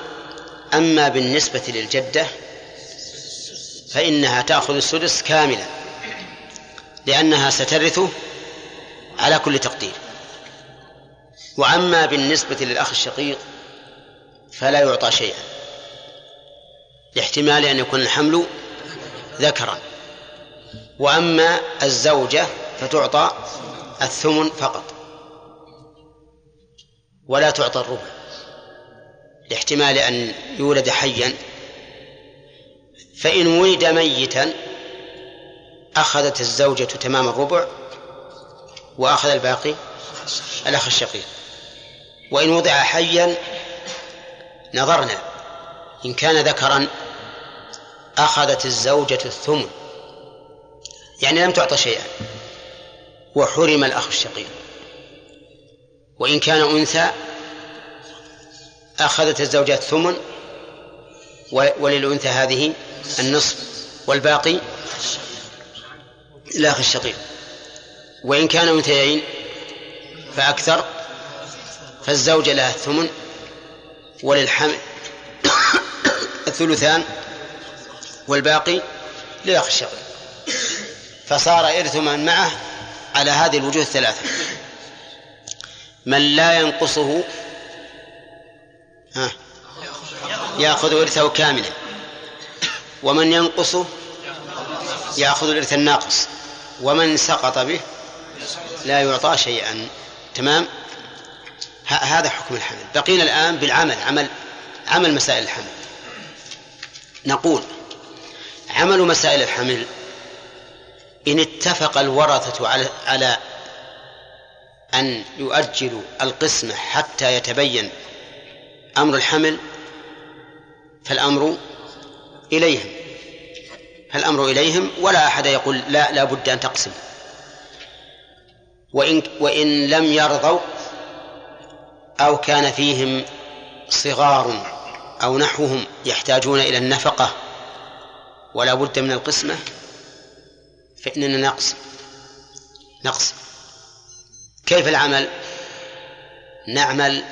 أما بالنسبة للجدة فإنها تأخذ السدس كاملا لأنها سترثه على كل تقدير. وأما بالنسبة للأخ الشقيق فلا يعطى شيئا. لاحتمال أن يكون الحمل ذكرا. وأما الزوجة فتعطى الثمن فقط ولا تعطى الربع لاحتمال أن يولد حيا. فإن ولد ميتا أخذت الزوجة تمام الربع وأخذ الباقي الأخ الشقيق. وإن وضع حيا نظرنا إن كان ذكرا أخذت الزوجة الثمن يعني لم تعطى شيئا وحرم الأخ الشقيق. وإن كان أنثى أخذت الزوجة الثمن وللأنثى هذه النصف والباقي الأخ الشقيق. وإن كان أنثيين فأكثر فالزوجة لها الثمن وللحمل الثلثان والباقي للأخ الشقيق فصار إرث من معه على هذه الوجوه الثلاثة. من لا ينقصه ها يأخذ إرثه كاملا. ومن ينقصه يأخذ الإرث الناقص. ومن سقط به لا يعطى شيئا. تمام؟ هذا حكم الحمل. بقينا الآن بالعمل عمل عمل مسائل الحمل. نقول عمل مسائل الحمل. إن اتفق الورثة على على أن يؤجلوا القسمة حتى يتبين أمر الحمل فالأمر إليهم. فالأمر إليهم ولا أحد يقول لا لا بد أن تقسم. وإن وإن لم يرضوا أو كان فيهم صغار أو نحوهم يحتاجون إلى النفقة ولا بد من القسمة فإننا نقسم نقسم كيف العمل؟ نعمل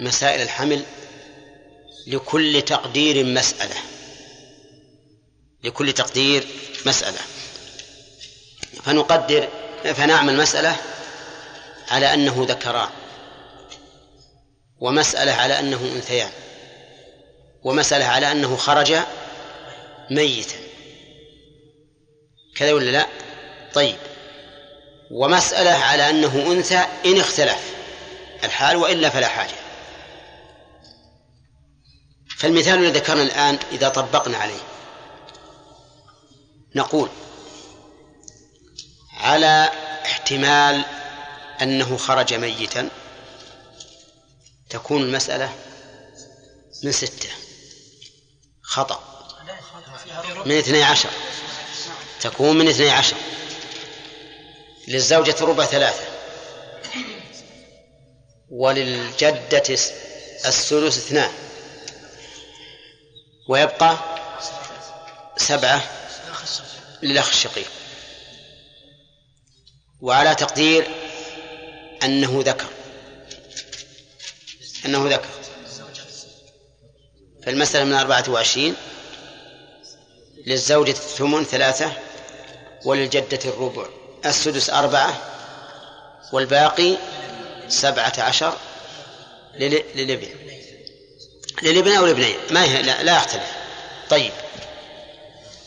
مسائل الحمل لكل تقدير مسألة لكل تقدير مسألة. فنقدر فنعمل مسألة على أنه ذكران ومسألة على أنه أنثيان ومسألة على أنه خرج ميتا. كذا ولا لا؟ طيب. ومسألة على أنه أنثى إن اختلف. الحال وإلا فلا حاجة. فالمثال الذي ذكرنا الآن إذا طبقنا عليه. نقول على احتمال أنه خرج ميتا تكون المسألة من ستة. خطأ. من اثني عشر. تكون من اثني عشر. للزوجة ربع ثلاثة. وللجدة الثلث اثنان. ويبقى سبعة للأخ الشقيق. وعلى تقدير أنه ذكر. أنه ذكر. فالمسألة من أربعة وعشرين. للزوجة الثمن ثلاثة وللجدة الربع السدس أربعة والباقي سبعة عشر للابن. للابن أو الابنين ما هي لا, لا يختلف. طيب.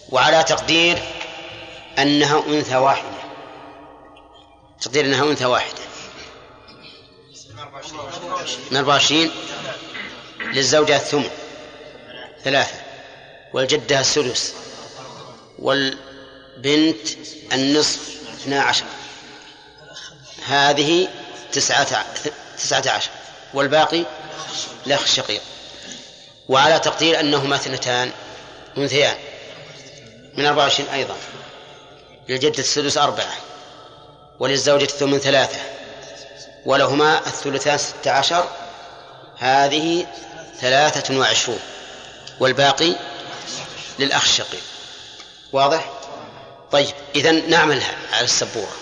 وعلى تقدير أنها أنثى واحدة. تقدير أنها أنثى واحدة. من 24 للزوجة الثمن ثلاثة. والجدة السدس والبنت النصف اثنا عشر. هذه تسعة تسعة عشر والباقي الأخ الشقيق. وعلى تقدير أنهما اثنتان أنثيان. من أربعة وعشرين أيضا. للجدة السدس أربعة وللزوجة الثمن ثلاثة ولهما الثلثان ستة عشر. هذه ثلاثة وعشرون والباقي للأخ الشقيق واضح؟ طيب إذا نعملها على السبورة.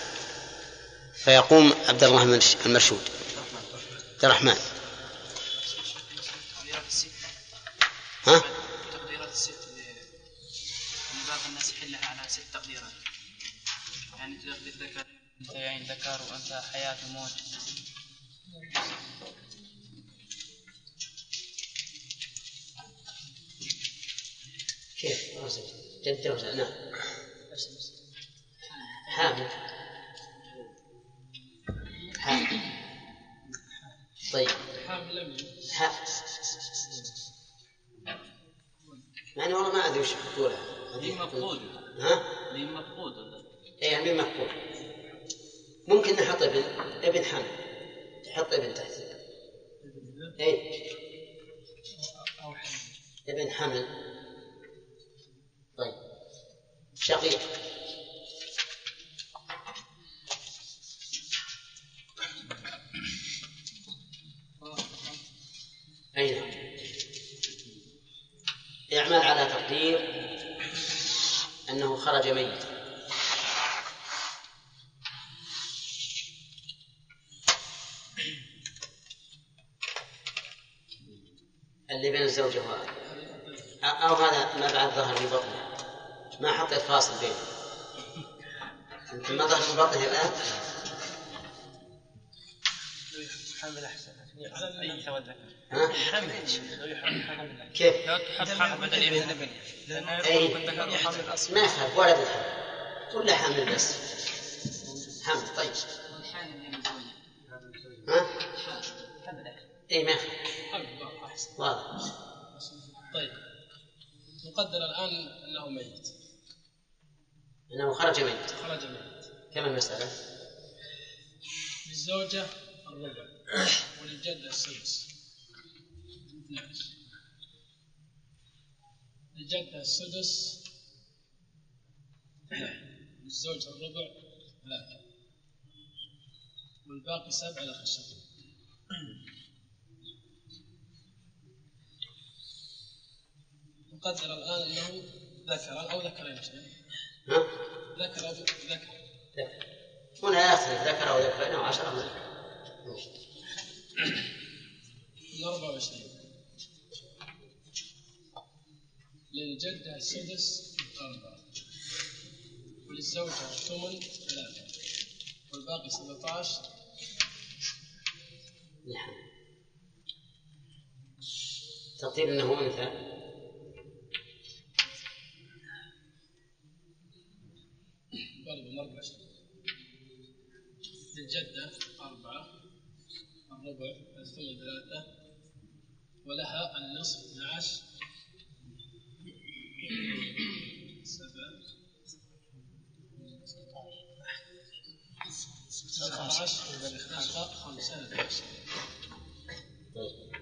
فيقوم عبد الله المرشود. عبد الرحمن. ها؟ تقديرات الست بعض الناس يحلها على ست تقديرات. يعني تقدر ذكر انثيين ذكر وأنثى حياة وموت. كيف؟ جدة وزوجة نعم. حامل. حامل. طيب. حامل ح... يعني والله ما أدري وش بطولها هي مفقود ها؟ هي مفقود ولا؟ اي يعني مفقود ممكن نحط ابن ابن حمل تحط ابن تحت. اي حامل. ابن حمل طيب شقيق. أي نعم اعمل على تقدير أنه خرج ميتا اللي بين الزوجة و أو هذا ما بعد ظهر من بطنه. ما حطيت فاصل بينه يمكن ما ظهر من بطنه الآن. حامل أحسن. أي ذكر ها؟ حامل لو يحمل حامل كيف؟ لو تحط حامل بدل ابن لأنه أي. يخرج من ذكر وحامل أصلا ما يخالف ولا بالحمل ولا حامل بس. حمل طيب. ها؟ اي ما يخالف. أحسن واضح. طيب. نقدر الآن أنه ميت. إنه خرج ميت خرج ميت كم المسألة؟ للزوجة الربع وللجدة السدس 12 للجدة السدس. للزوج الربع ثلاثة. والباقي سبعة لأخ الشقيق نقدر الآن أنه ذكر أو ذكرين. ها؟ ذكر أو ذكر. هنا يختلف ذكر أو ذكرين أو عشرة أو ذكر. من 24 للجدة السدس أربعة وللزوجة الثمن ثلاثة. والباقي 17 نعم. تقدير إنه انثى برضو من 24 للجدة أربعة الربع الثمن ثلاثة ولها النصف 12 سبعة 19 والإخلاق خمسة 11 طيب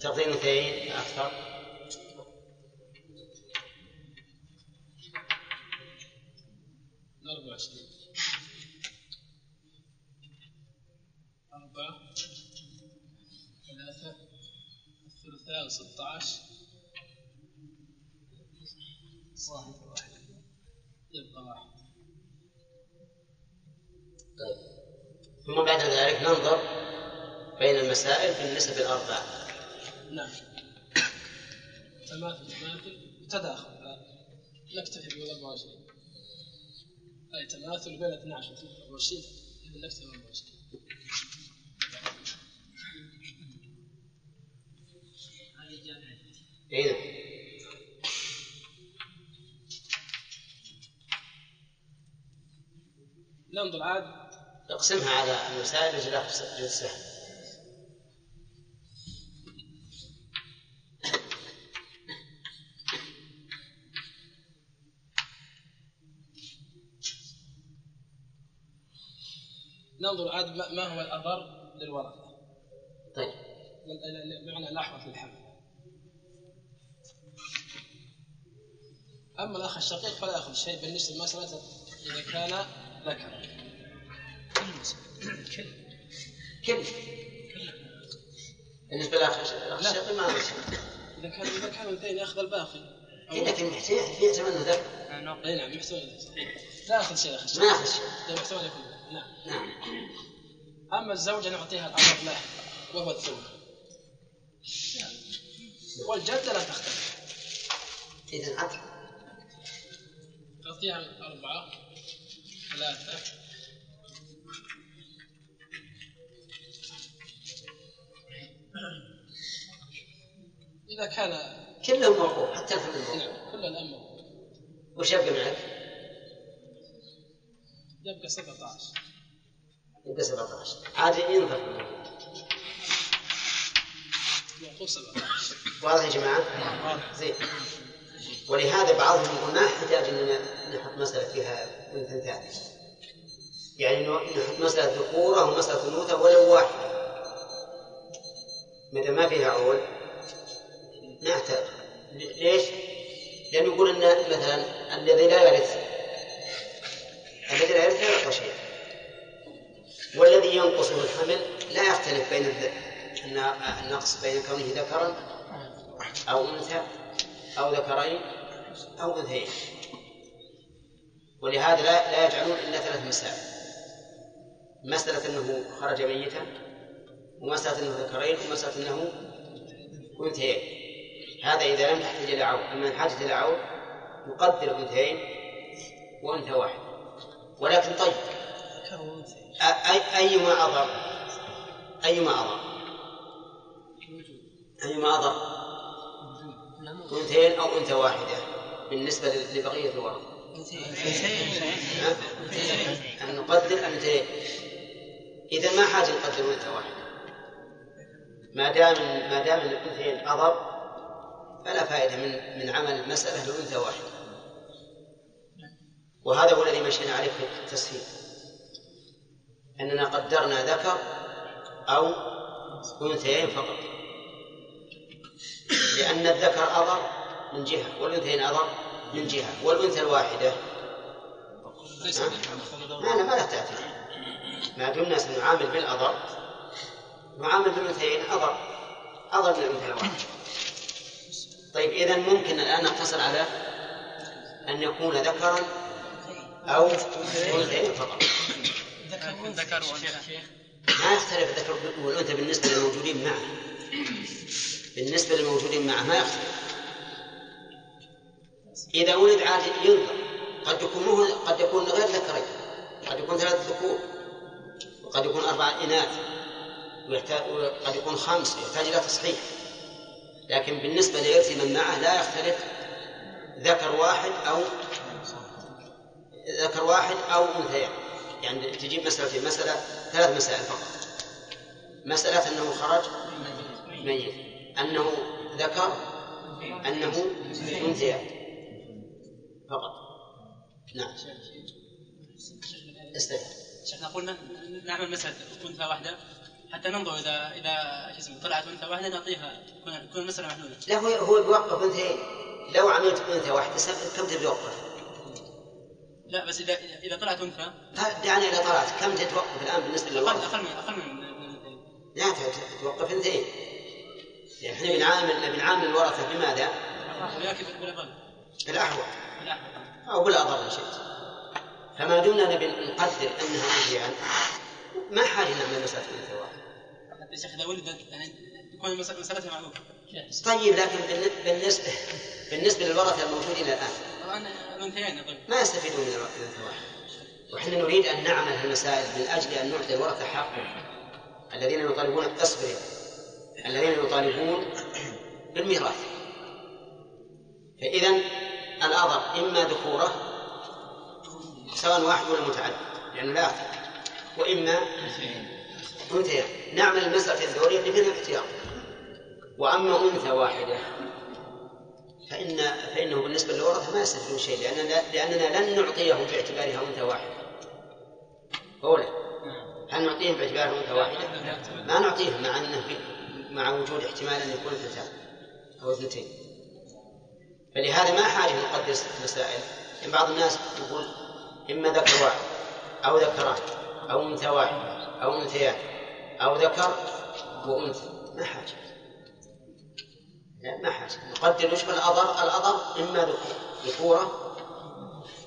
تقدير اثنين أكثر من 24 أربعة ثلاثة الثلثاء 16 صاحب واحد يبقى واحد طيب ثم بعد ذلك ننظر بين المسائل بالنسب الأربعة. نعم. تماثل تماثل تداخل. نكتفي بال 24 أي تماثل بين 12 و 23 إذا نكتفي بال 24 اي نعم ننظر عاد. اقسمها على المسائل جزء جزء ننظر عاد ما هو الأضر للورثة؟ طيب. بمعنى الأحوط للحمل أما الأخ الشقيق فلا يأخذ شيء بالنسبة لمسألة إذا كان ذكرا. كل. بالنسبة للأخ الأخ الشقيق ما له. إذا كان إذا كان اثنين يأخذ الباقي. إيه، لكن يحتمل أنه ذكر. أي نعم. يحتمل لا يأخذ شيء أخ ما يأخذ شيء. يحتمل يكون نعم. أما الزوجة نعطيها الأمر له وهو الثمن والجدة لا تختلف. إذا عطل تعطيها أربعة ثلاثة. إذا كان كلهم موقوف حتى موقوف نعم كل الأمر وش يبقى معك؟ يبقى 17 يبقى 17 عاد ينظر في الموضوع. موقوف 17 واضح يا جماعة؟ زين. ولهذا بعضهم يقول ما احتاج اننا نحط مسألة فيها انثى ثالث يعني نحط مسألة ذكورة ومسألة أنوثة ولو واحدة. متى ما فيها عول ما يحتاج ليش؟ لأنه يقول أن مثلا الذي لا يرث الذي لا يرث لا يعطى شيء. والذي ينقصه الحمل لا يختلف بين النقص بين كونه ذكرا أو أنثى أو ذكرين أو أنثيين. ولهذا لا لا يجعلون إلا ثلاث مسائل. مسألة أنه خرج ميتا ومسألة أنه ذكرين ومسألة أنه أنثيين. هذا إذا لم تحتج إلى عون أما إن حاجت إلى عون نقدر أنثيين وأنثى واحد. ولكن طيب. أيما أضر أيما أضر أيما أضر أنثيين أو أنثى واحدة بالنسبة لبقية الورثة ها؟ أن نقدر أنثيين. إذا ما حاجة نقدر أنثى واحدة. ما دام ما دام الأنثيين أضر فلا فائدة من من عمل المسألة لأنثى واحدة. وهذا هو الذي مشينا عليه في التسهيل. أننا قدرنا ذكر أو أنثيين فقط. لأن الذكر أضر من جهة والأنثيين أضر من جهة والأنثى الواحدة؟ ما ما له تأثير ما دمنا سنعامل بالأضر. نعامل بالأنثيين أضر. أضر من الأنثى الواحدة طيب إذا ممكن الآن نقتصر على أن يكون ذكرا أو أنثيين فقط ذكر وانثى ما يختلف الذكر والأنثى بالنسبة للموجودين معه. بالنسبة للموجودين معه ما يختلف. إذا ولد عاد ينظر قد يكون. قد يكون غير ذكرين قد يكون ثلاث ذكور. وقد يكون أربع إناث. ويحتاج وقد يكون خمس. يحتاج إلى تصحيح. لكن بالنسبة لإرث من معه لا يختلف ذكر واحد أو ذكر واحد أو أنثيين. يعني تجيب مسألتين مسألة ثلاث مسائل فقط. مسألة أنه خرج ميت. أنه ذكر أنه أنثيان فقط. نعم. استفد شيخنا قلنا نعمل مسألة أنثى واحدة حتى ننظر إذا إذا شو اسمه طلعت أنثى واحدة نعطيها تكون المسألة محدودة. لا هو هو بيوقف أنثيين. لو عملت أنثى واحدة كم تتوقف؟ لا بس إذا إذا طلعت أنثى دعني إذا طلعت كم تتوقف الآن بالنسبة أقل للوقت؟ أقل من أقل من. لا تتوقف اثنتين يعني إحنا بنعامل بنعامل الورثة بماذا؟ ولكن بالأقل بالأحوط بالأحوط. أو بالأضر إن شئت فما دمنا نقدر أنها أنثيان ما حاجة نعمل مسألة أنثى واحدة حتى يا شيخ إذا ولدت يعني تكون مسألتها معروفة. طيب لكن بالن- بالنسبة بالنسبة للورثة الموجودين الآن الأنثيين طيب. ما يستفيدون من الأنثى واحدة وإحنا نريد أن نعمل هالمسائل من أجل أن نعطي الورثة حقهم. الذين يطالبون اصبر. الذين يطالبون بالميراث. فإذا الأضر إما ذكورة سواء واحد ولا متعدد لأنه لا يختلف وإما أنثيان نعمل المسألة الدورية اللي فيها الاحتياط. وأما أنثى واحدة فإن فإنه بالنسبة للورثة ما يستفيدون شيء لأننا لأننا لن نعطيه باعتبارها أنثى واحدة. أولا هل نعطيهم باعتبارها أنثى واحدة؟ ما نعطيهم مع أنه مع وجود احتمال أن يكون اثنتان أو اثنتين. فلهذا ما حاجة نقدر ست مسائل. يعني بعض الناس يقول إما ذكر واحد أو ذكران أو أنثى واحد أو أنثيان أو ذكر وأنثى. ما حاجة. لا ما حاجة. نقدر وش الأضر الأضر إما ذكور ذكورة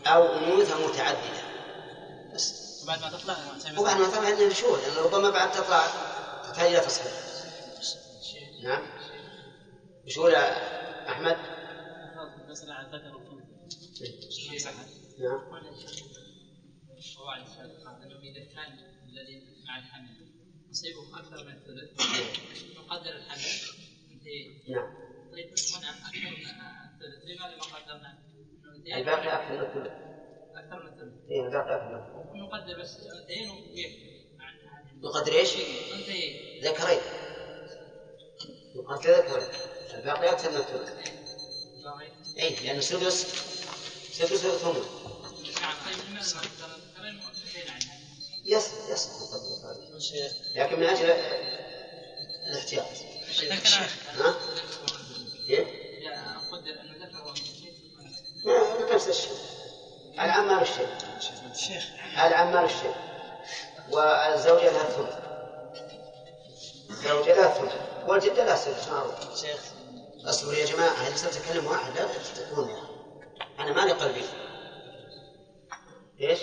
أو أنوثة متعددة. بس. وبعد ما تطلع نسوي وبعد ما طلع عندنا شهود لأن ربما بعد تطلع تحتاج إلى تصحيح. نعم. وش أحمد؟ مسألة عن الذكر والأنثى. نعم. قواعد الفقه أنه إذا كان الذي مع الحمل نصيبه أكثر من الثلث نقدر الحمل. انتهي نعم. الباقي أكثر من الثلث أكثر من الثلث إيه الباقي أكثر من الثلث نقدر بس اثنين ويكفي بقدر إيش؟ اثنتين ذكرين. بقدر ذكرين. الباقي أكثر من الثلث أي لأن السدس سدس ثمن مقدر ذكرين. لكن من أجل الاحتياط. ها؟ كيف؟ قدر انه ذكر ما- نفس الشيء العم مال الشيء شيخ. العم مال الشيء والزوجة لها الثلث الزوجة لها الثلث والجدة لها السدس معروف شيخ. اصبروا يا جماعة هذه صرت أتكلم واحد؟ لا تتكون أنا مالي قلبي. إيش؟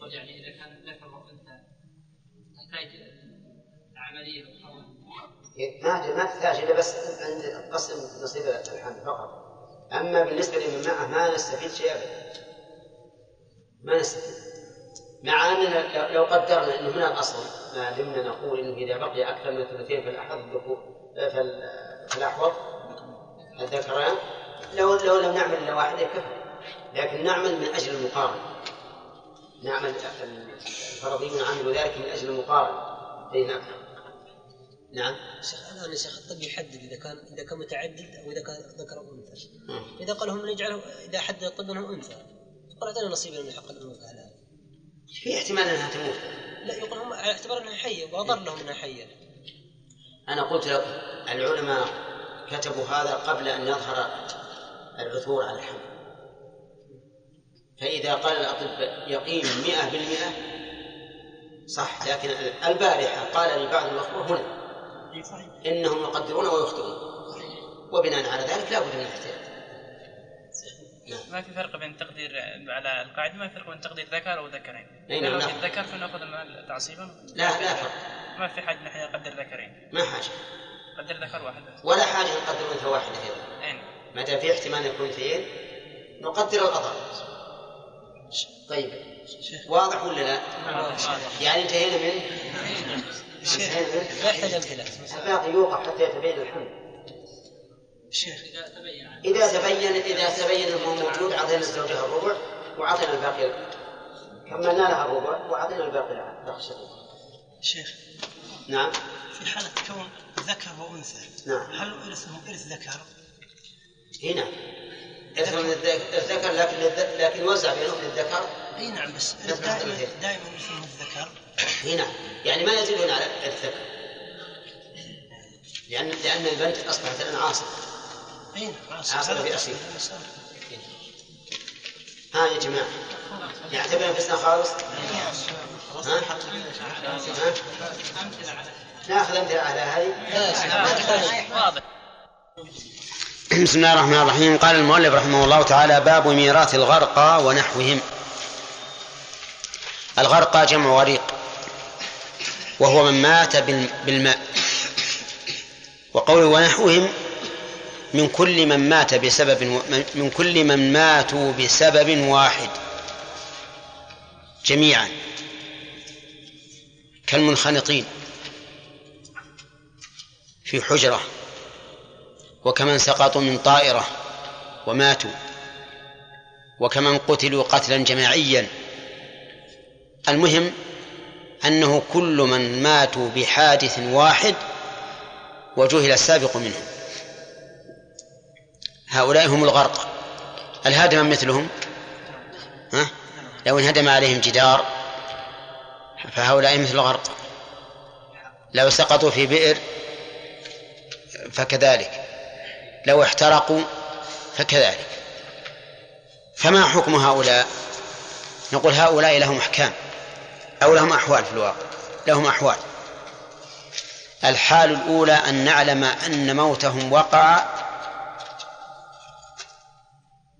قل يعني إذا كان ذكر وانثى تحتاج عمليه أو ما ما تحتاج إلا بس عند قسم نصيب الحمل فقط. أما بالنسبة لمن معه ما نستفيد شيء أبدا ما نستفيد. مع أننا لو- قدرنا أنه من الأصل ما دمنا نقول أنه إذا بقي أكثر من الذكور فال- فالأحوط الذكران لو لو لم نعمل إلا واحدة كفى. لكن نعمل من أجل المقارنة. نعمل الفرضيون عملوا ذلك من أجل المقارنة. بين أكثر نعم. شيخ الان يا شيخ الطب يحدد إذا كان إذا كان متعدد أو إذا كان ذكر أو انثى إذا قال هم نجعله إذا حدد الطب أنه أنثى. يقول اعطينا نصيبا من حق الأنوثة على هذا. في احتمال أنها تموت. لا يقول هم على اعتبار أنها حية وأضر لهم أنها حية. أنا قلت لكم العلماء كتبوا هذا قبل أن يظهر العثور على الحمل. فإذا قال الاطباء يقين مئة بالمئة صح لكن البارحة قال لبعض الاخوة هنا. إنهم يقدرون ويخطئون. وبناء على ذلك لا بد من الاحتياط. ما في فرق بين تقدير على القاعدة؟ ما في فرق بين تقدير ذكر أي إذا نعم، لو لا. ذكر فنأخذ المال تعصيبا لا لا فرق. ما في حاجة نحن نقدر ذكرين؟ ما حاجة. قدر ذكر واحد. بس ولا حاجة نقدر انثى واحدة أيضا. أين؟ ما دام في احتمال يكون اثنين نقدر الأضرار طيب. واضح ولا لا؟ يعني انتهينا من انتهينا من لا يحتاج امثله الباقي يوقف حتى يتبين الحمل شيخ إذا تبين إذا تبين إذا تبين أنه موجود أعطينا الزوجة الربع وأعطينا الباقي كملنا لها الربع وأعطينا الباقي لها. شيخ نعم في حالة كون ذكر وأنثى نعم. هل يرثهم إرث ذكر؟ هنا الذك- الذكر لكن لكن يوزع بينهم للذكر إي نعم بس نعم. دائما دائما يرثهم الذكر. هنا يعني ما يزيدون على الذكر. لأن لأن البنت أصبحت الآن عاصرة إي نعم عاصرة في أصيل. ها يا جماعة. يعتبر نفسنا خالص؟ ها؟ ها؟ ناخذ أمثلة على هذه. واضح بسم الله الرحمن الرحيم. قال المؤلف رحمه الله تعالى باب ميراث الغرقى ونحوهم. الغرقى جمع غريق. وهو من مات بال- بالماء. وقوله ونحوهم من كل من مات بسبب و- من- كل من ماتوا بسبب واحد. جميعا. كالمنخنقين. في حجرة. وكمن سقطوا من طائرة وماتوا. وكمن قتلوا قتلا جماعيا. المهم أنه كل من ماتوا بحادث واحد وجهل السابق منهم. هؤلاء هم الغرق. الهدم مثلهم؟ ها؟ لو انهدم عليهم جدار فهؤلاء مثل الغرق. لو سقطوا في بئر فكذلك. لو احترقوا فكذلك. فما حكم هؤلاء؟ نقول هؤلاء لهم أحكام. أو لهم أحوال في الواقع. لهم أحوال. الحال الأولى أن نعلم أن موتهم وقع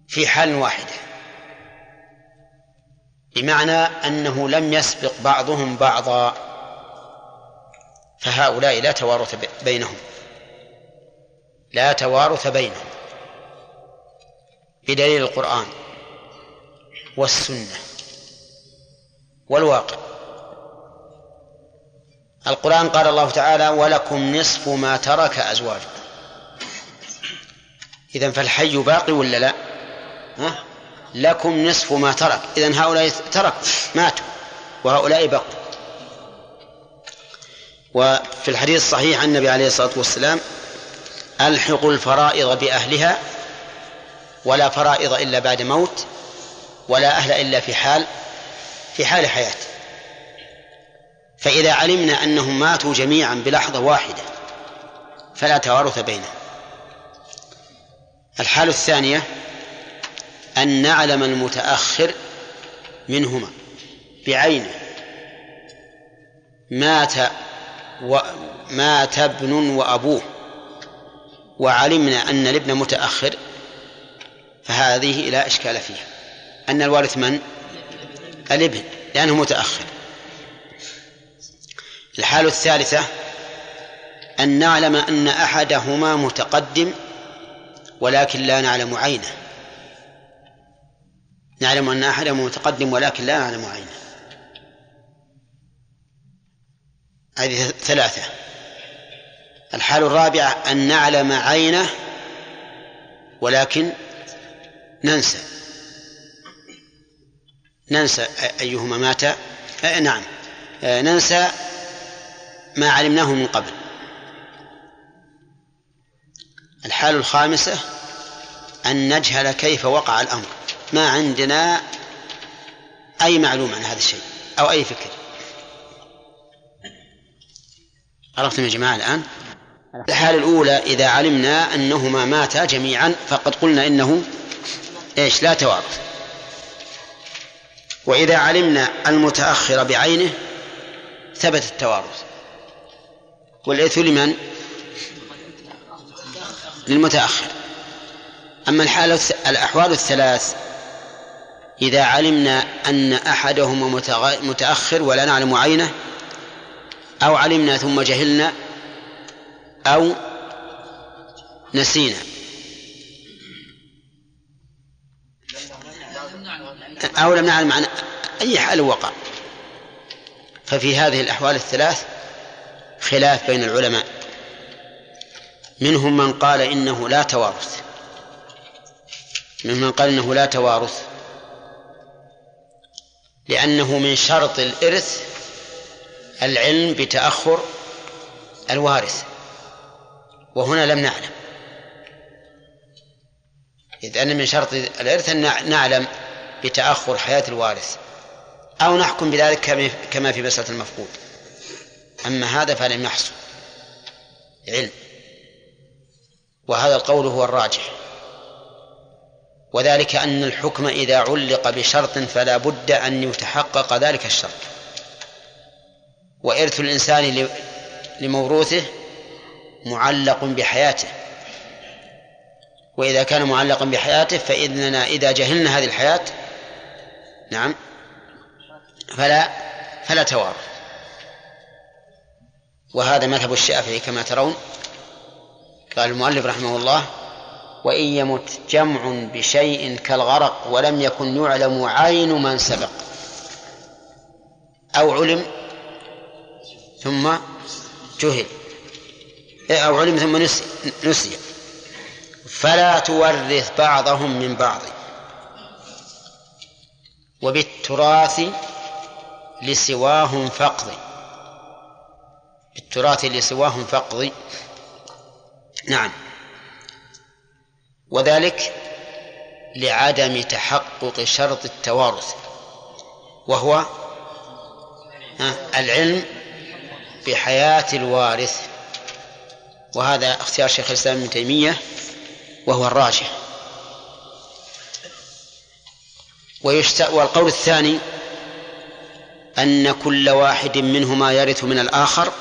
في حال واحدة. بمعنى أنه لم يسبق بعضهم بعضا. فهؤلاء لا توارث بينهم. لا توارث بينهم. بدليل القرآن والسنة والواقع. القرآن قال الله تعالى ولكم نصف ما ترك أزواجكم إذا فالحي باقي ولا لا؟ ها؟ لكم نصف ما ترك إذا هؤلاء تركوا ماتوا وهؤلاء بقوا وفي الحديث الصحيح عن النبي عليه الصلاة والسلام ألحقوا الفرائض بأهلها ولا فرائض إلا بعد موت ولا أهل إلا في حال في حال حياة فإذا علمنا أنهم ماتوا جميعا بلحظة واحدة فلا توارث بينهم. الحالة الثانية أن نعلم المتأخر منهما بعينه. مات ومات ابن وأبوه وعلمنا أن الابن متأخر فهذه لا إشكال فيها. أن الوارث من؟ الابن لأنه متأخر. الحالة الثالثة أن نعلم أن أحدهما متقدم ولكن لا نعلم عينه. نعلم أن أحدهما متقدم ولكن لا نعلم عينه. هذه ثلاثة. الحالة الرابعة أن نعلم عينه ولكن ننسى. ننسى أيهما مات؟ نعم. آه ننسى ما علمناه من قبل. الحالة الخامسة أن نجهل كيف وقع الأمر. ما عندنا أي معلومة عن هذا الشيء أو أي فكر. عرفتم يا جماعة الآن؟ الحالة الأولى إذا علمنا أنهما ماتا جميعا فقد قلنا إنه إيش؟ لا توارث. وإذا علمنا المتأخر بعينه ثبت التوارث. والإرث لمن؟ للمتأخر. أما الحالة الأحوال الثلاث إذا علمنا أن أحدهما متأخر ولا نعلم عينه أو علمنا ثم جهلنا أو نسينا. أو لم نعلم عن أي حال وقع. ففي هذه الأحوال الثلاث خلاف بين العلماء. منهم من قال إنه لا توارث. منهم من قال إنه لا توارث. لأنه من شرط الإرث العلم بتأخر الوارث. وهنا لم نعلم. إذ أن من شرط الإرث أن نعلم بتأخر حياة الوارث. أو نحكم بذلك كما في مسألة المفقود. أما هذا فلم يحصل علم. وهذا القول هو الراجح. وذلك أن الحكم إذا علق بشرط فلا بد أن يتحقق ذلك الشرط. وإرث الإنسان لموروثه معلق بحياته. وإذا كان معلقا بحياته فإننا إذا جهلنا هذه الحياة نعم فلا فلا توارث. وهذا مذهب الشافعي كما ترون. قال المؤلف رحمه الله وإن يمت جمع بشيء كالغرق ولم يكن يعلم عين من سبق. أو علم ثم جهل. أو علم ثم نسي فلا تورث بعضهم من بعض. وبالتراث لسواهم فقض بالتراث لسواهم فقض نعم. وذلك لعدم تحقق شرط التوارث وهو العلم بحياة الوارث. وهذا اختيار شيخ الإسلام ابن تيمية وهو الراجح. ويشت... والقول الثاني أن كل واحد منهما يرث من الآخر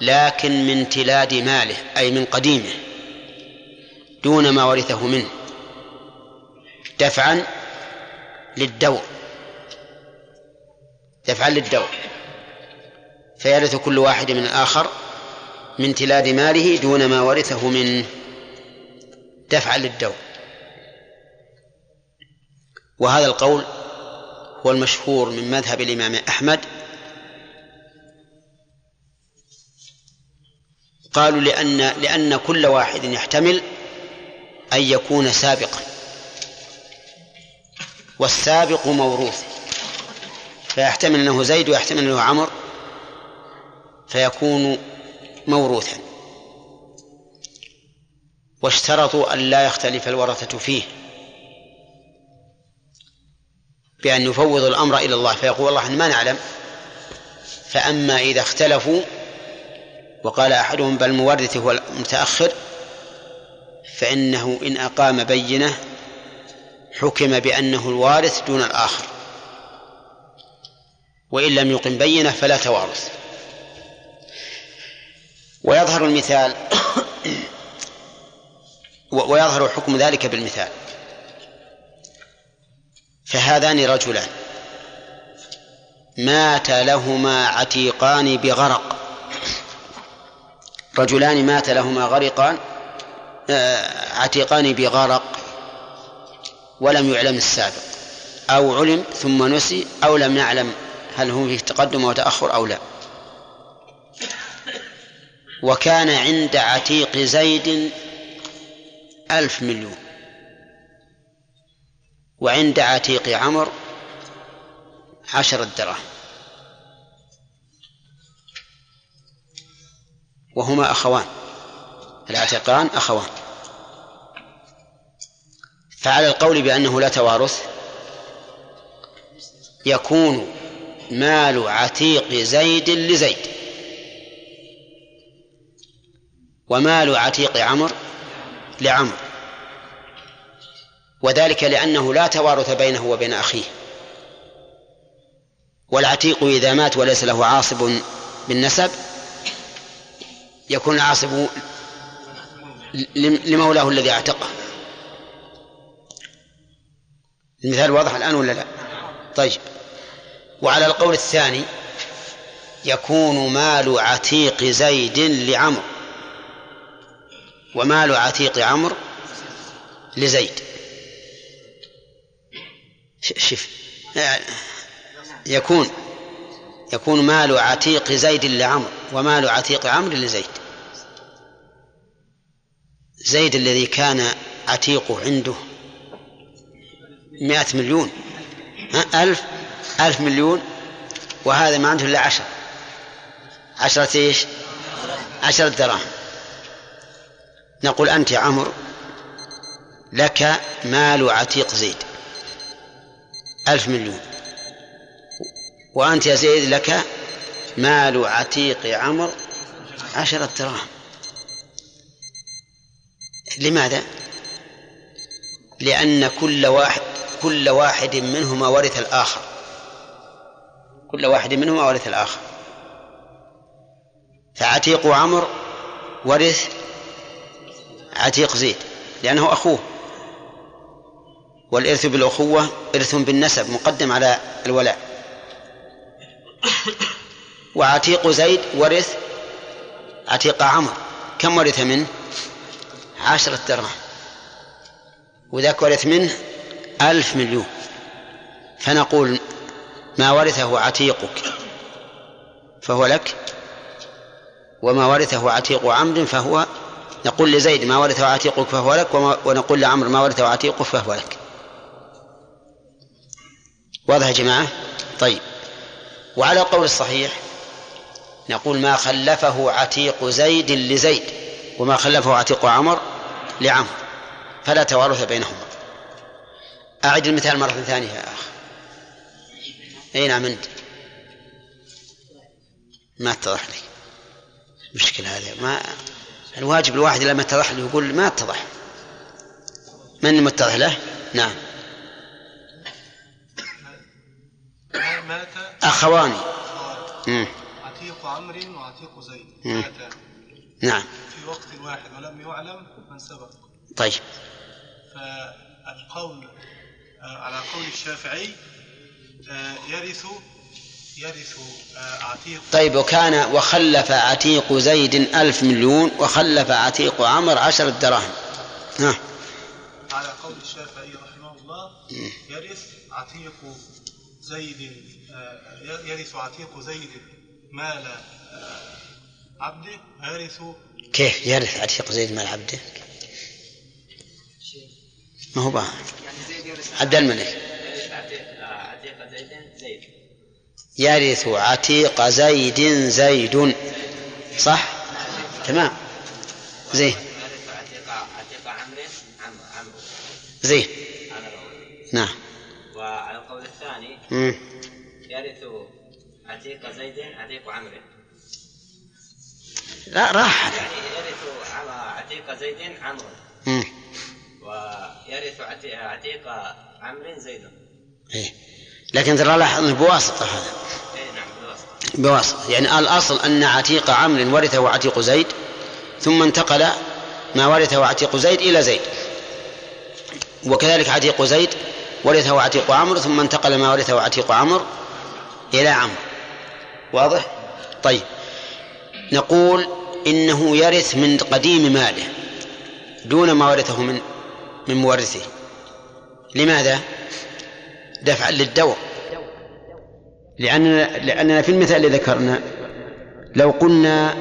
لكن من تلاد ماله أي من قديمه دون ما ورثه منه دفعا للدور دفعا للدور. فيرث كل واحد من الآخر من تلاد ماله دون ما ورثه منه دفعا للدور. وهذا القول هو المشهور من مذهب الإمام أحمد قالوا لأن لأن كل واحد يحتمل أن يكون سابقا. والسابق موروث. فيحتمل أنه زيد ويحتمل أنه عمر فيكون موروثا. واشترطوا أن لا يختلف الورثة فيه. بأن يفوض الأمر إلى الله. فيقول والله ما نعلم. فأما إذا اختلفوا وقال أحدهم بل المورث هو المتأخر فإنه إن أقام بينة حكم بأنه الوارث دون الآخر. وإن لم يقم بينة فلا توارث. ويظهر المثال ويظهر حكم ذلك بالمثال. فهذان رجلان. مات لهما عتيقان بغرق. رجلان مات لهما غرقان آه، عتيقان بغرق ولم يعلم السابق. أو علم ثم نسي أو لم نعلم هل هو فيه تقدم وتأخر أو لا. وكان عند عتيق زيد ألف مليون. وعند عتيق عمر عشرة دراهم وهما أخوان. العتيقان أخوان. فعلى القول بأنه لا توارث يكون مال عتيق زيد لزيد. ومال عتيق عمر لعمر وذلك لأنه لا توارث بينه وبين أخيه. والعتيق إذا مات وليس له عاصب بالنسب يكون العاصب لمولاه الذي اعتقه. المثال واضح الآن ولا لا؟ طيب. وعلى القول الثاني يكون مال عتيق زيد لعمر ومال عتيق عمرو لزيد. شف يكون يكون مال عتيق زيد لعمر ومال عتيق عمرو لزيد. زيد الذي كان عتيقه عنده مئة مليون. ها ألف ألف مليون وهذا ما عنده إلا عشر. عشرة إيش؟ عشرة دراهم. نقول أنت يا عمرو لك مال عتيق زيد. ألف مليون. وأنت يا زيد لك مال عتيق عمر عشرة دراهم. لماذا؟ لأن كل واحد كل واحد منهما ورث الآخر. كل واحد منهما ورث الآخر. فعتيق عمر ورث عتيق زيد لأنه أخوه. والإرث بالأخوة إرث بالنسب مقدم على الولاء. وعتيق زيد ورث عتيق عمر. كم ورث منه؟ عشرة دراهم وذاك ورث منه ألف مليون. فنقول ما ورثه عتيقك فهو لك وما ورثه عتيق عمد فهو نقول لزيد ما ورثه عتيقك فهو لك ونقول لعمر ما ورثه عتيقك فهو لك. واضح يا جماعة؟ طيب. وعلى القول الصحيح نقول ما خلفه عتيق زيد لزيد وما خلفه عتيق عمر لعمر فلا توارث بينهما. أعد المثال مرة ثانية يا أخ. أي نعم أنت. ما اتضح لي مشكلة هذه. ما الواجب الواحد لما اتضح له يقول ما اتضح. من المتضح له؟ نعم. مات أخوان عتيق عمرو وعتيق زيد. ماتا نعم. في وقت واحد ولم يعلم من سبق. طيب. فالقول آه، على قول الشافعي آه، يرث يرث آه، عتيق. طيب وكان وخلف عتيق زيد ألف مليون وخلف عتيق عمر عشرة دراهم. ها. على قول الشافعي رحمه الله يرث عتيق زيد يرث عتيق زيد. مال عبده؟ ويرث كيف يرث عتيق زيد مال عبده؟ ما هو باهر عبد الملك. عتيق زيد زيد. يرث عتيق زيد زيد. صح؟ تمام. زين. يرث زين. نعم. وعلى القول الثاني. يرث عتيق زيد عتيق عمرو. لا راح. يعني يرث عتيق زيد عمرو. ويرث عتي- عتيق عمرو زيد. إيه. لكن ترى لاحظ إنه بواسطة هذا. اي نعم بالوسط بواسطة. يعني الأصل أن عتيق عمرو ورثه عتيق زيد ثم انتقل ما ورثه عتيق زيد إلى زيد. وكذلك عتيق زيد ورثه عتيق عمرو ثم انتقل ما ورثه عتيق عمرو إلى عمرو. واضح؟ طيب. نقول إنه يرث من قديم ماله دون ما ورثه من من مورثه. لماذا؟ دفعا للدور لأننا لأننا في المثال الذي ذكرنا لو قلنا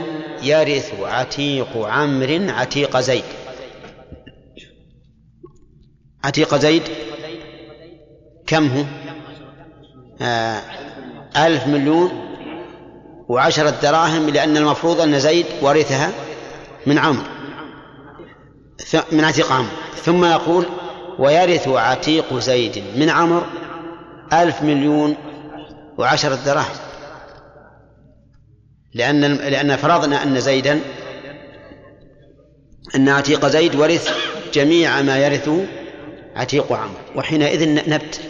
يرث عتيق عمرو عتيق زيد. عتيق زيد؟ كم هو؟ آه ألف مليون وعشرة دراهم لأن المفروض أن زيد ورثها من عمرو من عتيق عمرو. ثم نقول ويرث عتيق زيد من عمرو ألف مليون وعشرة دراهم. لأن لأن فرضنا أن زيدا أن عتيق زيد ورث جميع ما يرثه عتيق عمرو. وحينئذ نبت.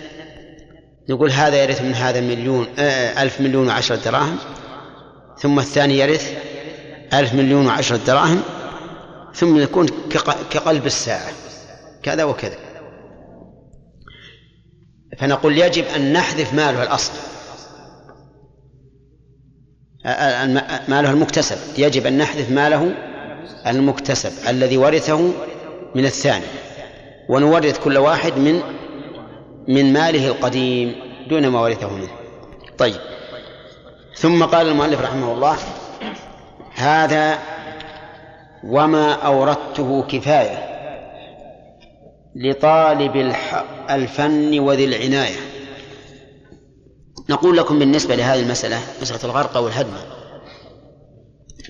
نقول هذا يرث من هذا مليون آه، ألف مليون وعشرة دراهم ثم الثاني يرث ألف مليون وعشرة دراهم ثم يكون كق- كقلب الساعة كذا وكذا. فنقول يجب أن نحذف ماله الأصل الم- ماله المكتسب. يجب أن نحذف ماله المكتسب الذي ورثه من الثاني ونورث كل واحد من من ماله القديم دون ما ورثه منه. طيب. ثم قال المؤلف رحمه الله هذا وما أوردته كفاية لطالب الفن وذي العناية. نقول لكم بالنسبة لهذه المسألة مسألة الغرق والهدم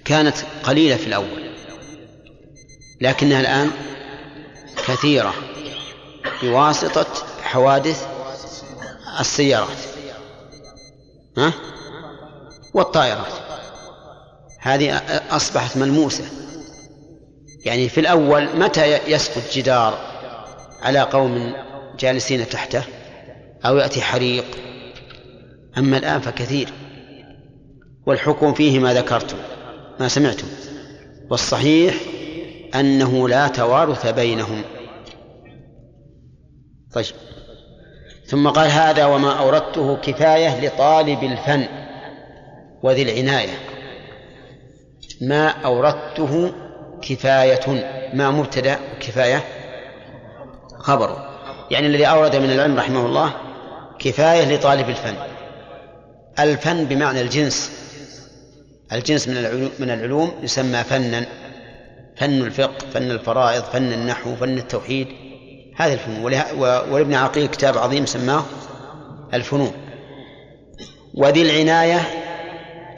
كانت قليلة في الأول لكنها الآن كثيرة بواسطة حوادث السيارات. ها؟ والطائرات. هذه أصبحت ملموسة. يعني في الأول متى يسقط جدار على قوم جالسين تحته؟ أو يأتي حريق. أما الآن فكثير. والحكم فيه ما ذكرتم ما سمعتم. والصحيح أنه لا توارث بينهم. طيب. ثم قال هذا وما أوردته كفاية لطالب الفن وذي العناية. ما أوردته كفاية ما مبتدأ كفاية خبر. يعني الذي أورد من العلم رحمه الله كفاية لطالب الفن. الفن بمعنى الجنس. الجنس من من العلوم يسمى فنا. فن الفقه فن الفرائض فن النحو فن التوحيد. هذه الفنون. ولابن عقيل كتاب عظيم سماه الفنون. وذي العناية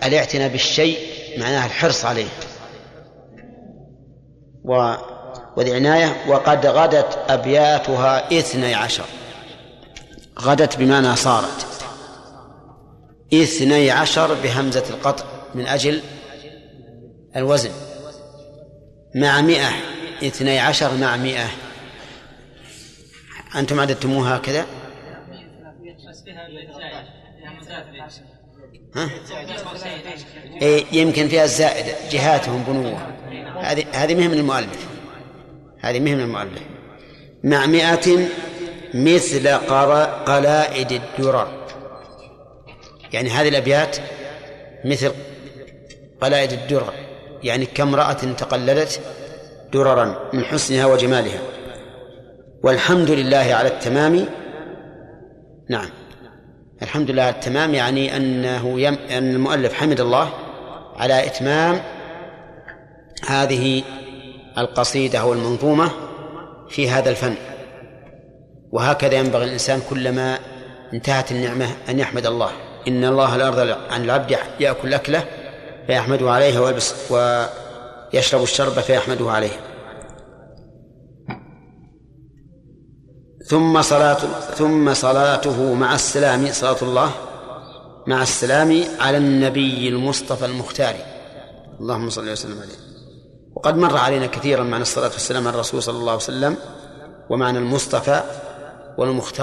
الاعتناء بالشيء معناها الحرص عليه. و وذي عناية وقد غدت أبياتها اثني عشر. غدت بمعنى صارت. اثني عشر بهمزة القطع من أجل الوزن. مع مئة. اثني عشر مع مئة. أنتم عددتموها هكذا؟ ها؟ إيه يمكن فيها الزائدة جهاتهم بنوة. هذه هذه مهم المؤلف هذه مهم المؤلف مع مئة مثل قلائد الدرر. يعني هذه الأبيات مثل قلائد الدرر. يعني كامرأة تقلدت دررا من حسنها وجمالها. والحمد لله على التمام. نعم. الحمد لله على التمام يعني أنه يم... أن المؤلف حمد الله على إتمام هذه القصيدة أو المنظومة في هذا الفن. وهكذا ينبغي الإنسان كلما انتهت النعمة أن يحمد الله. إن الله لا يرضى عن العبد يأكل أكله فيحمده عليه ويلبس ويشرب الشرب فيحمده عليه. ثم صلاة ثم صلاته مع السلام صلاة الله مع السلام على النبي المصطفى المختار. اللهم صل وسلم عليه. وقد مر علينا كثيرا معنى الصلاة والسلام على الرسول صلى الله عليه وسلم ومعنى المصطفى والمختار.